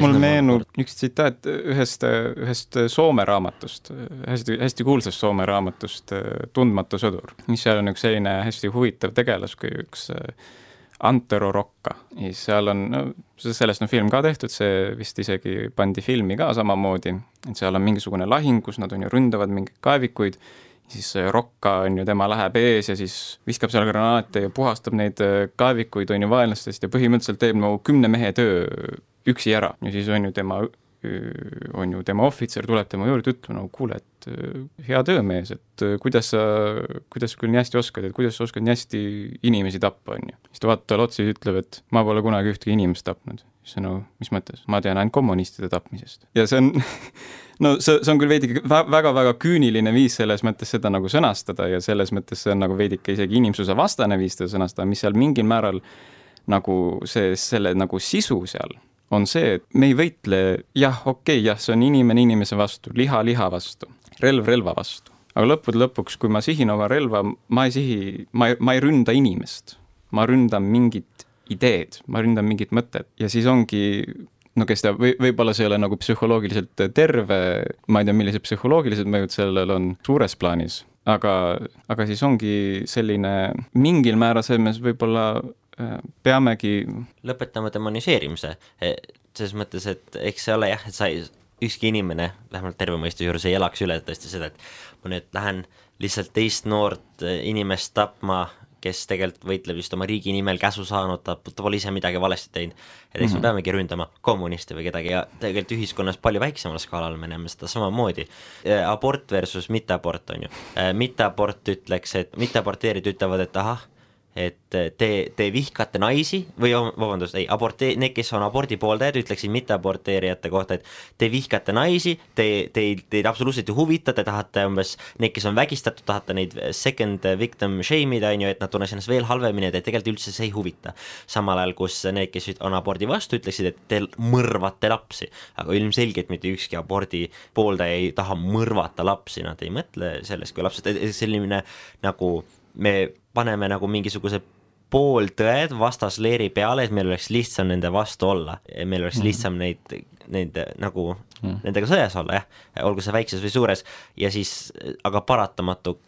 mul meenub üks tsitaat ühest, ühest Soome raamatust, hästi, hästi kuulsast Soome raamatust Tundmatu sõdur, mis seal on üks selline hästi huvitav tegelas, kui üks äh, Antero Rocca. Ja seal on, no sellest on film ka tehtud, see vist isegi pandi filmi ka samamoodi, et seal on mingisugune lahing, kus nad on ju ründavad mingeid kaevikuid, siis Rocca on ju, tema läheb ees ja siis viskab seal granaate ja puhastab neid äh, kaevikuid, on ju, vaenlastest ja põhimõtteliselt teeb nagu kümne mehe töö üksi ära. Ja siis on ju tema on ju tema ohvitser, tuleb tema juurde ütlema, no kuule, et hea töömees, et kuidas sa, kuidas sa küll nii hästi oskad, et kuidas sa oskad nii hästi inimesi tappa, on ju. siis ta vaatab talle otsa ja ütleb, et ma pole kunagi ühtegi inimest tapnud. siis on nagu, mis mõttes, ma tean ainult kommunistide tapmisest. ja see on no see, see on küll veidike väga-väga küüniline viis selles mõttes seda nagu sõnastada ja selles mõttes see on nagu veidike isegi inimsuse vastane viis seda sõnastada, mis seal mingil määral nagu see, selle nagu sisu seal on see, et me ei võitle, jah, okei okay,, jah, see on inimene inimese vastu, liha liha vastu, relv relva vastu. aga lõppude lõpuks, kui ma sihin oma relva, ma ei sihi, ma ei, ma ei ründa inimest, ma ründan mingit ideed, ma ründan mingit mõtet. Ja siis ongi no kes teab, või võib-olla see ei ole nagu psühholoogiliselt terve, ma ei tea, millised psühholoogilised mõjud sellel on suures plaanis, aga, aga siis ongi selline mingil määral selles mõttes võib-olla peamegi lõpetama demoniseerimise, e, selles mõttes, et eks see ole jah, et sa ei, ükski inimene, vähemalt terve mõistuse juures ei elaks üle tõesti seda, et ma nüüd lähen lihtsalt teist noort e, inimest tapma kes tegelikult võitleb just oma riigi nimel käsu saanud, ta, pole ise midagi valesti teinud. et eks mm -hmm. me mhm. peamegi ründama kommuniste või kedagi ja tegelikult ühiskonnas palju väiksemal skaalal me näeme seda samamoodi. abort versus mitteabort on ju, mitteabort ütleks, et mitteaborteerid ütlevad, et ahah et te, te vihkate naisi või vabandust, ei, aborte-, need, kes on abordi pooldajad, ütleksid mitteaborteerijate kohta, et te vihkate naisi, te, teid, teid absoluutselt ei huvita, te tahate umbes, need, kes on vägistatud, tahate neid second victim shame ida, on ju, et nad tunneks ennast veel halvemini, et tegelikult üldse see ei huvita. samal ajal, kus need, kes on abordi vastu, ütleksid, et te mõrvate lapsi, aga ilmselgelt mitte ükski abordi pooldaja ei taha mõrvata lapsi, nad ei mõtle sellest, kui lapsed, selline nagu me paneme nagu mingisuguse pooltõed vastasleeri peale, et meil oleks lihtsam nende vastu olla, meil oleks mhm. lihtsam neid, neid nagu mm. nendega sõjas olla jah, olgu see väikses või suures ja siis aga paratamatu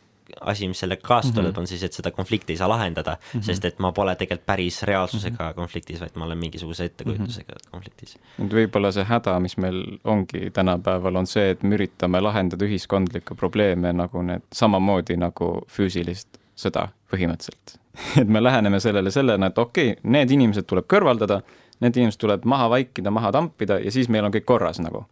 asi, mis sellega kaasa tuleb mm, -hmm. on siis, et seda konflikti ei saa lahendada mm, -hmm. sest et ma pole tegelikult päris reaalsusega mm -hmm. konfliktis, vaid ma olen mingisuguse ettekujutusega mm -hmm. konfliktis. nüüd võib-olla see häda, mis meil ongi tänapäeval, on see, et me üritame lahendada ühiskondlikke probleeme nagu need, samamoodi nagu füüsilist sõda põhimõtteliselt et me läheneme sellele sellena, et okei okay,, need inimesed tuleb kõrvaldada, need inimesed tuleb maha vaikida, maha tampida ja siis meil on kõik korras nagu.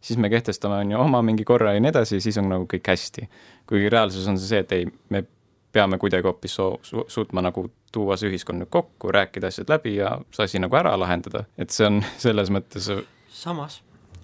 siis me kehtestame, on ju, oma mingi korra ja nii edasi, siis on nagu kõik hästi. kuigi reaalsus on see et ei, me peame kuidagi hoopis su su suutma nagu tuua see ühiskond nüüd kokku, rääkida asjad läbi ja see asi nagu ära lahendada, et see on selles mõttes samas,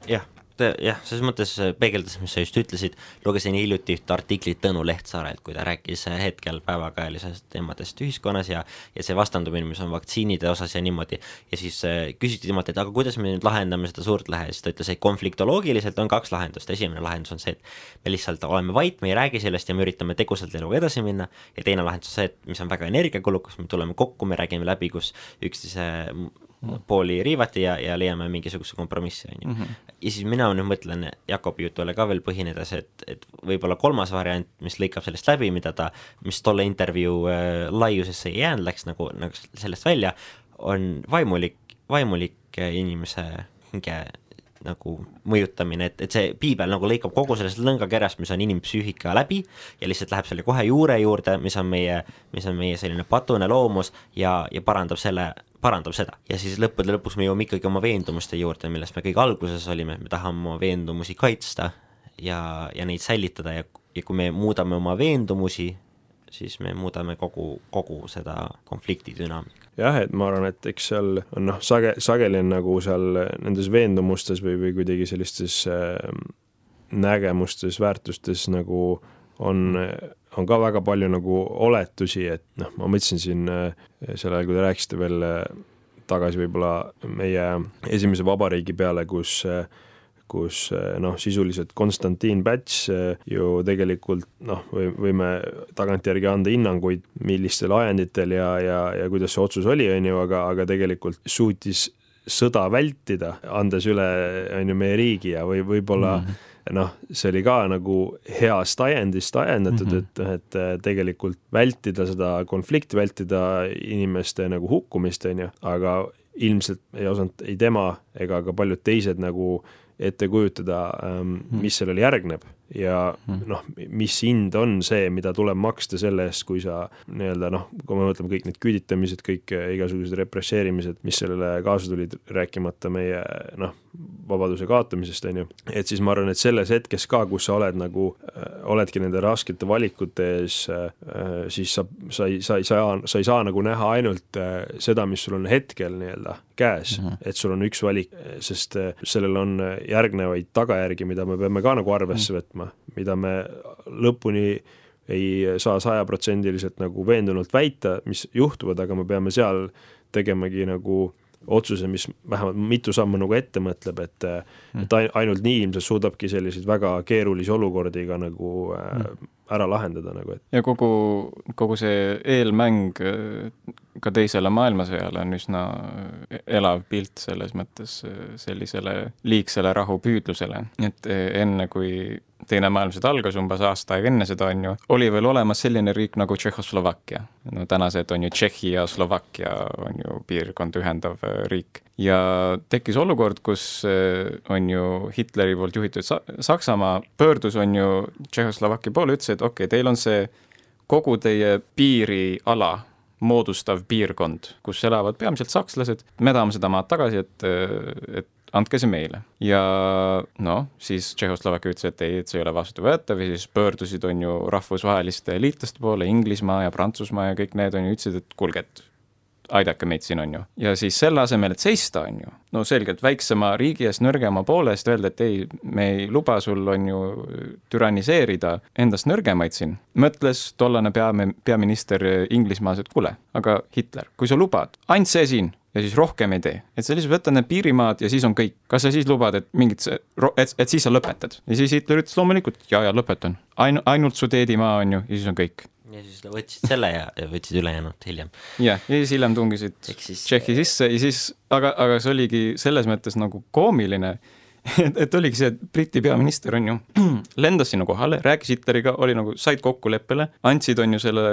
jah jah, selles mõttes äh, peegeldas, mis sa just ütlesid, lugesin hiljuti ühte artiklit Tõnu Lehtsaarelt, kui ta rääkis äh, hetkel päevakajalisest teemadest ühiskonnas ja ja see vastandumine, mis on vaktsiinide osas ja niimoodi, ja siis äh, küsiti temalt, et aga kuidas me nüüd lahendame seda suurt lähe, siis ta ütles, et konfliktoloogiliselt on kaks lahendust, esimene lahendus on see, et me lihtsalt oleme vait, me ei räägi sellest ja me üritame tegusalt eluga edasi minna, ja teine lahendus on see, et mis on väga energiakulukas, me tuleme kokku, me räägime läbi, kus üksteise pooli riivati ja, ja leiame mingisuguse kompromissi, on ju. Mhm. ja siis mina nüüd mõtlen Jakobi jutule ka veel põhinedes, et, et võib-olla kolmas variant, mis lõikab sellest läbi, mida ta, mis tolle intervjuu äh, laiusesse ei jäänud, läks nagu, nagu sellest välja, on vaimulik, vaimulik inimese hinge nagu mõjutamine, et, et see piibel nagu lõikab kogu sellest lõngakerast, mis on inimpsüühika läbi ja lihtsalt läheb selle kohe juure juurde, mis on meie, mis on meie selline patune loomus ja, ja parandab selle, parandab seda. ja siis lõppude lõpuks me jõuame ikkagi oma veendumuste juurde, millest me kõige alguses olime, me tahame oma veendumusi kaitsta ja, ja neid säilitada ja, ja kui me muudame oma veendumusi, siis me muudame kogu, kogu seda konflikti dünaamikat jah, et ma arvan, et eks seal on noh, sage-, sageli on nagu seal nendes veendumustes või, või kuidagi sellistes äh, nägemustes, väärtustes nagu on, on ka väga palju nagu oletusi, et noh, ma mõtlesin siin äh, sel ajal, kui te rääkisite veel äh, tagasi võib-olla meie esimese vabariigi peale, kus äh, kus noh, sisuliselt Konstantin Päts ju tegelikult noh, võime tagantjärgi anda hinnanguid, millistel ajenditel ja, ja, ja kuidas see otsus oli, on ju, aga, aga tegelikult suutis sõda vältida, andes üle, on ju, meie riigi ja või võib-olla mm -hmm noh, see oli ka nagu heast ajendist ajendatud mm, -hmm. et, et eh, tegelikult vältida seda konflikti, vältida inimeste nagu hukkumist, on ju, aga ilmselt ei osanud ei tema ega ka paljud teised nagu ette kujutada, ähm, mhm. mis sellele järgneb ja noh, mis hind on see, mida tuleb maksta selle eest, kui sa nii-öelda noh, kui me mõtleme kõik need küüditamised, kõik igasugused represseerimised, mis sellele kaasa tulid, rääkimata meie noh, vabaduse kaotamisest, on ju, et siis ma arvan, et selles hetkes ka, kus sa oled nagu, oledki nende raskete valikute ees, siis sa, sa ei, sa ei saa, sa ei saa nagu näha ainult seda, mis sul on hetkel nii-öelda käes mm, -hmm. et sul on üks valik, sest sellel on järgnevaid tagajärgi, mida me peame ka nagu arvesse mm -hmm. Võtma, mida me lõpuni ei saa sajaprotsendiliselt nagu veendunult väita, mis juhtuvad, aga me peame seal tegemagi nagu otsuse, mis vähemalt mitu sammu nagu ette mõtleb, et mm. et ainult nii ilmselt suudabki selliseid väga keerulisi olukordi ka nagu mm. ära lahendada nagu, et. ja kogu, kogu see eelmäng ka teisele maailmasõjale on üsna elav pilt selles mõttes sellisele liigsele rahupüüdlusele, et enne, kui teine maailmasõda algas umbes aasta aega enne seda, on ju, oli veel olemas selline riik nagu Tšehhoslovakkia. no tänased on ju Tšehhi ja Slovakkia on ju piirkonda ühendav äh, riik. ja tekkis olukord, kus äh, on ju Hitleri poolt juhitud Sa Saksamaa pöördus, on ju, Tšehhoslovakkia poole, ütles, et okei okay,, teil on see kogu teie piiriala moodustav piirkond, kus elavad peamiselt sakslased, me tahame seda maad tagasi, et, äh, et andke see meile. ja noh, siis Tšehhoslovakkia ütles, et ei, et see ei ole vastuvõetav ja siis pöördusid, on ju, rahvusvaheliste liitlaste poole, Inglismaa ja Prantsusmaa ja kõik need on ju, ütlesid, et kuulge, et aidake meid siin, on ju. ja siis selle asemel, et seista, on ju, no selgelt väiksema riigi eest, nõrgema poole eest öelda, et ei, me ei luba sul, on ju, türaniseerida endast nõrgemaid siin, mõtles tollane peame, peaminister Inglismaas, et kuule, aga Hitler, kui sa lubad, ainult see siin ja siis rohkem ei tee. et sa lihtsalt võtad need piirimaad ja siis on kõik. kas sa siis lubad, et mingit et, et siis sa lõpetad? ja siis Hitler ütles loomulikult, ja, ja lõpetan. Ain-, ainult Sudeedimaa on ju, ja siis on kõik. Ja siis võtsid selle ja, ja võtsid ülejäänud hiljem. jah, ja siis hiljem tungisid siis... Tšehhi sisse ja siis, aga, aga see oligi selles mõttes nagu koomiline, et, et oligi see, et Briti peaminister on ju, lendas sinna kohale, rääkis Hitleriga, oli nagu, said kokkuleppele, andsid, on ju, selle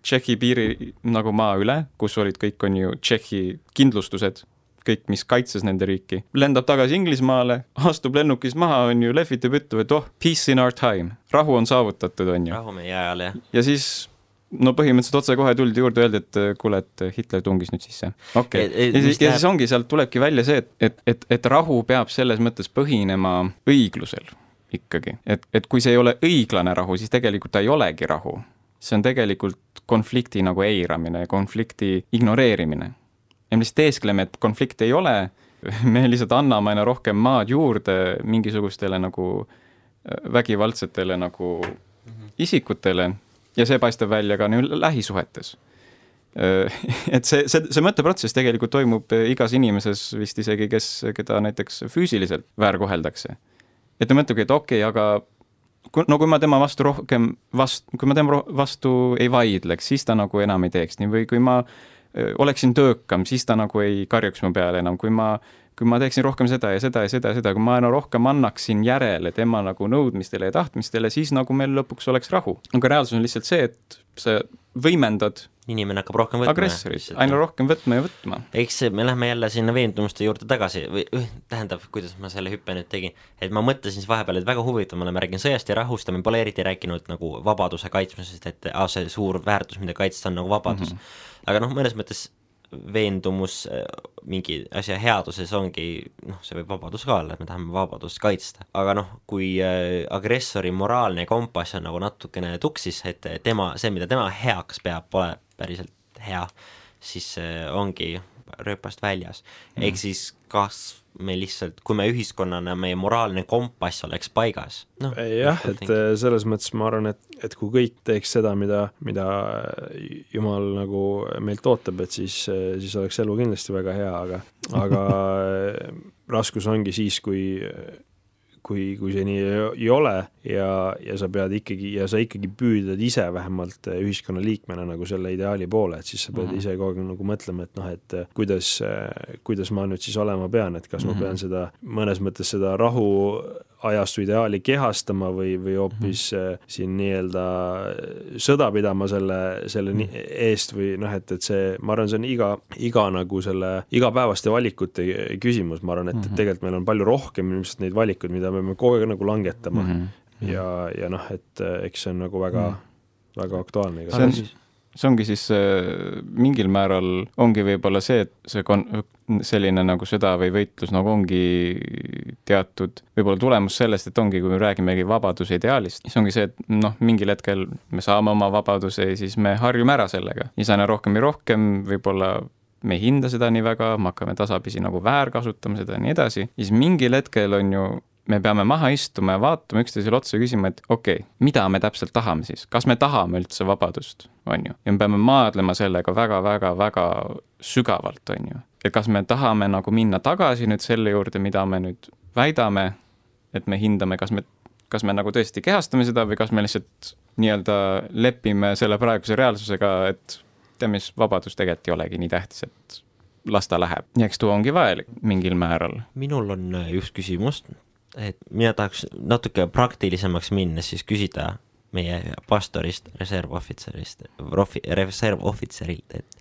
Tšehhi piiri nagu maa üle, kus olid kõik, on ju, Tšehhi kindlustused, kõik, mis kaitses nende riiki, lendab tagasi Inglismaale, astub lennukist maha, on ju, lehvitab, ütleb, et oh, peace in our time, rahu on saavutatud, on ju. rahu meie ajal, jah. ja siis no põhimõtteliselt otsekohe tuldi juurde, öeldi, et kuule, et Hitler tungis nüüd sisse. okei okay., ja, siis, ja siis ongi, sealt tulebki välja see, et, et, et, et rahu peab selles mõttes põhinema õiglusel ikkagi, et, et kui see ei ole õiglane rahu, siis tegelikult ta ei olegi rahu see on tegelikult konflikti nagu eiramine, konflikti ignoreerimine. Ja me lihtsalt teeskleme, et konflikti ei ole, me lihtsalt anname aina rohkem maad juurde mingisugustele nagu äh, vägivaldsetele nagu mhm. isikutele ja see paistab välja ka nii lähisuhetes. Äh, et see, see, see mõtteprotsess tegelikult toimub igas inimeses vist isegi, kes, keda näiteks füüsiliselt väärkoheldakse. et ta mõtlebki, et okei okay,, aga kui, no kui ma tema vastu rohkem vast-, kui ma tema vastu ei vaidleks, siis ta nagu enam ei teeks nii või kui ma öö, oleksin töökam, siis ta nagu ei karjuks mu peale enam, kui ma kui ma teeksin rohkem seda ja seda ja seda ja seda, kui ma no rohkem annaksin järele tema nagu nõudmistele ja tahtmistele, siis nagu meil lõpuks oleks rahu. aga reaalsus on lihtsalt see, et sa võimendad inimene hakkab rohkem võtma. agressorit, aina rohkem võtma ja võtma. eks me lähme jälle sinna veendumuste juurde tagasi või tähendab, kuidas ma selle hüppe nüüd tegin, et ma mõtlesin siis vahepeal, et väga huvitav, me oleme rääkinud sõjast ja rahust ja me pole eriti rääkinud nagu vabaduse kaitsmisest, et aa, see suur väärtus, mida kaitsta, on nagu vabadus mm. -hmm. Aga noh, mõnes mõttes veendumus äh, mingi asja headuses ongi noh, see võib vabadus ka olla, et me tahame vabadust kaitsta. aga noh, kui äh, agressori moraalne kompass on nagu natukene tuksis, et tema, see, mida tema heaks peab, pole päriselt hea, siis see ongi rööpast väljas mm.. ehk siis kas me lihtsalt, kui me ühiskonnana, meie moraalne kompass oleks paigas no,. jah, et. Äh, selles mõttes ma arvan, et, et kui kõik teeks seda, mida, mida Jumal nagu meilt ootab, et siis, siis oleks elu kindlasti väga hea, aga, aga raskus ongi siis, kui kui, kui see nii ei, ei ole ja, ja sa pead ikkagi, ja sa ikkagi püüdled ise vähemalt ühiskonnaliikmena nagu selle ideaali poole, et siis sa pead mm -hmm. ise kogu aeg nagu mõtlema, et noh, et kuidas, kuidas ma nüüd siis olema pean, et kas mm -hmm. ma mhm. pean seda, mõnes mõttes seda rahu ajastu ideaali kehastama või, või hoopis mm -hmm. siin nii-öelda sõda pidama selle, selle mm -hmm. eest või noh, et, et see, ma arvan, see on iga, iga nagu selle igapäevaste valikute küsimus, ma arvan, et mm -hmm. tegelikult meil on palju rohkem ilmselt neid valikuid, mida me peame kogu aeg nagu langetama mm. -hmm ja, ja noh, et äh, eks see on nagu väga mm., väga aktuaalne. see on, see ongi siis äh, mingil määral ongi võib-olla see, et see kon-, selline nagu sõda või võitlus nagu ongi teatud võib-olla tulemus sellest, et ongi, kui me räägimegi vabaduse ideaalist, siis ongi see, et noh, mingil hetkel me saame oma vabaduse ja siis me harjume ära sellega. siis aina rohkem ja rohkem võib-olla me ei hinda seda nii väga, me hakkame tasapisi nagu väärkasutama seda ja nii edasi, siis mingil hetkel on ju me peame maha istuma ja vaatama üksteisele otsa ja küsima, et okei okay,, mida me täpselt tahame siis, kas me tahame üldse vabadust, on ju, ja me peame maadlema sellega väga-väga-väga sügavalt, on ju. et kas me tahame nagu minna tagasi nüüd selle juurde, mida me nüüd väidame, et me hindame, kas me, kas me nagu tõesti kehastame seda või kas me lihtsalt nii-öelda lepime selle praeguse reaalsusega, et tead mis, vabadus tegelikult ei olegi nii tähtis, et las ta läheb. ja eks too ongi vajalik mingil määral. minul on äh, üks küsimus, et mina tahaks natuke praktilisemaks minna, siis küsida meie pastorist, reservohvitserist, reservohvitserilt, et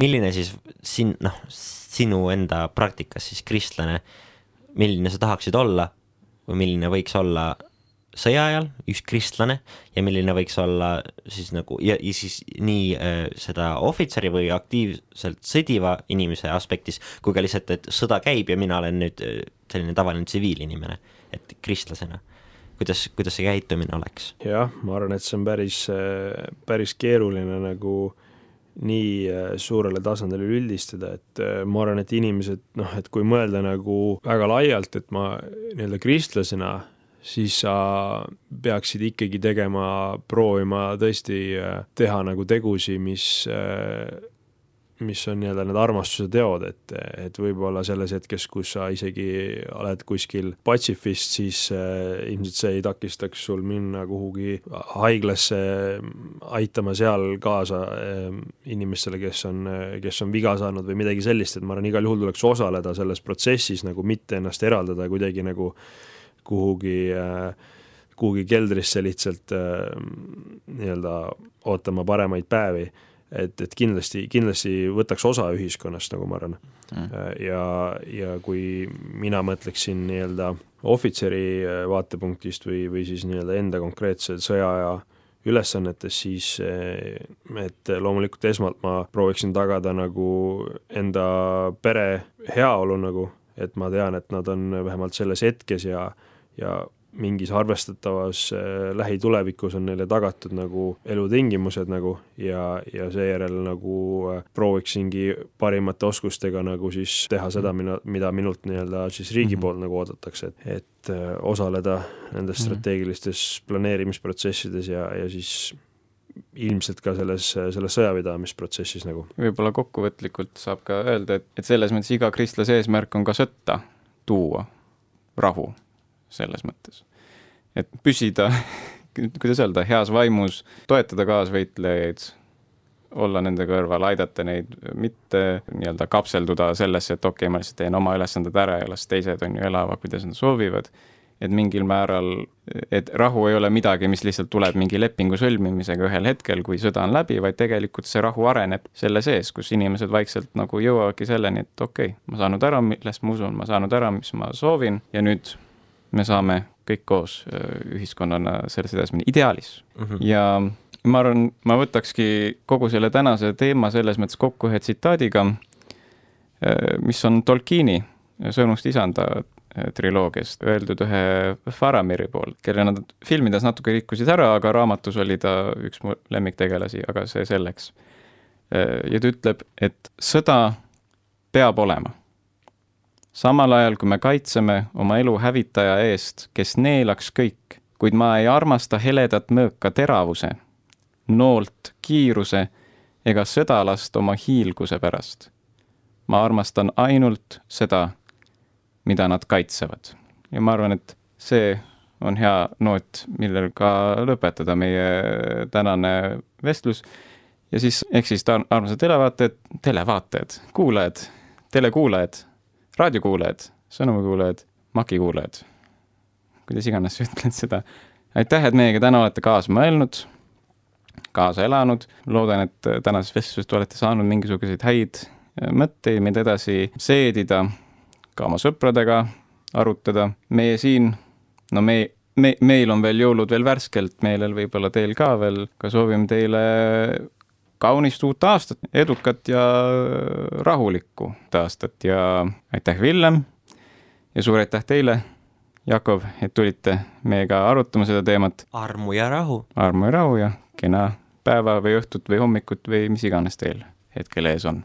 milline siis sin-, noh, sinu enda praktikas siis kristlane, milline sa tahaksid olla või milline võiks olla sõja ajal üks kristlane ja milline võiks olla siis nagu ja, ja siis nii äh, seda ohvitseri või aktiivselt sõdiva inimese aspektis, kui ka lihtsalt, et sõda käib ja mina olen nüüd äh, selline tavaline tsiviilinimene, et kristlasena. kuidas, kuidas see käitumine oleks? jah, ma arvan, et see on päris, äh, päris keeruline nagu nii äh, suurele tasandile üldistada, et äh, ma arvan, et inimesed noh, et kui mõelda nagu väga laialt, et ma nii-öelda kristlasena siis sa peaksid ikkagi tegema, proovima tõesti äh, teha nagu tegusid, mis, äh, mis on nii-öelda need armastuse teod, et, et võib-olla selles hetkes, kus sa isegi oled kuskil patsifist, siis äh, ilmselt see ei takistaks sul minna kuhugi haiglasse aitama seal kaasa äh, inimestele, kes on, kes on viga saanud või midagi sellist, et ma arvan, igal juhul tuleks osaleda selles protsessis nagu mitte ennast eraldada kuidagi nagu äh, kuhugi, äh, kuhugi keldrisse lihtsalt äh, nii-öelda ootama paremaid päevi. et, et kindlasti, kindlasti võtaks osa ühiskonnast, nagu ma arvan mm.. ja, ja kui mina mõtleksin nii-öelda ohvitseri vaatepunktist või, või siis nii-öelda enda konkreetse sõjaaja ülesannetes, siis et loomulikult esmalt ma prooviksin tagada nagu enda pere heaolu nagu, et ma tean, et nad on vähemalt selles hetkes ja ja mingis arvestatavas äh, lähitulevikus on neile tagatud nagu elutingimused nagu ja, ja seejärel nagu äh, prooviksingi parimate oskustega nagu siis teha seda, mina, mida minult nii-öelda siis riigi mm -hmm. poolt nagu oodatakse, et, et äh, osaleda nendes mm -hmm. strateegilistes planeerimisprotsessides ja, ja siis ilmselt ka selles, selles sõjapidamisprotsessis nagu. võib-olla kokkuvõtlikult saab ka öelda, et, et selles mõttes iga kristlase eesmärk on ka sõtta tuua, rahu selles mõttes. et püsida, kuidas öelda, heas vaimus, toetada kaasvõitlejaid, olla nende kõrval, aidata neid, mitte nii-öelda kapselduda sellesse, et okei okay,, ma lihtsalt teen oma ülesanded ära ja las teised on ju elavad, kuidas nad soovivad. et mingil määral, et rahu ei ole midagi, mis lihtsalt tuleb mingi lepingu sõlmimisega ühel hetkel, kui sõda on läbi, vaid tegelikult see rahu areneb selle sees, kus inimesed vaikselt nagu jõuavadki selleni, et okei okay,, ma saanud ära, millest ma usun, ma saanud ära, mis ma soovin ja nüüd me saame kõik koos ühiskonnana selles edasi minna, ideaalis mm. -hmm. ja ma arvan, ma võtakski kogu selle tänase teema selles mõttes kokku ühe tsitaadiga, mis on Tolkieni Sõnumust isanda triloogiast öeldud ühe Faramiri poolt, kelle nad filmides natuke rikkusid ära, aga raamatus oli ta üks mu lemmiktegelasi, aga see selleks. ja ta ütleb, et sõda peab olema samal ajal kui me kaitseme oma elu hävitaja eest, kes neelaks kõik, kuid ma ei armasta heledat mõõka teravuse, noolt kiiruse ega sõdalast oma hiilguse pärast. ma armastan ainult seda, mida nad kaitsevad. ja ma arvan, et see on hea noot, millel ka lõpetada meie tänane vestlus. ja siis, ehk siis armsad televaatajad, televaatajad, kuulajad, telekuulajad raadiokuulajad, sõnumikuulajad, makikuulajad, kuidas iganes sa ütled seda. aitäh, et meiega täna olete kaasa mõelnud, kaasa elanud, loodan, et tänasest vestlusest olete saanud mingisuguseid häid mõtteid, mida edasi seedida, ka oma sõpradega arutada. meie siin, no me, me, meil on veel jõulud veel värskelt meelel, võib-olla teil ka veel, ka soovime teile kaunist uut aastat, edukat ja rahulikku aastat ja aitäh, Villem ja suur aitäh teile, Jakob, et tulite meiega arutama seda teemat. armu ja rahu. armu ja rahu ja kena päeva või õhtut või hommikut või mis iganes teil hetkel ees on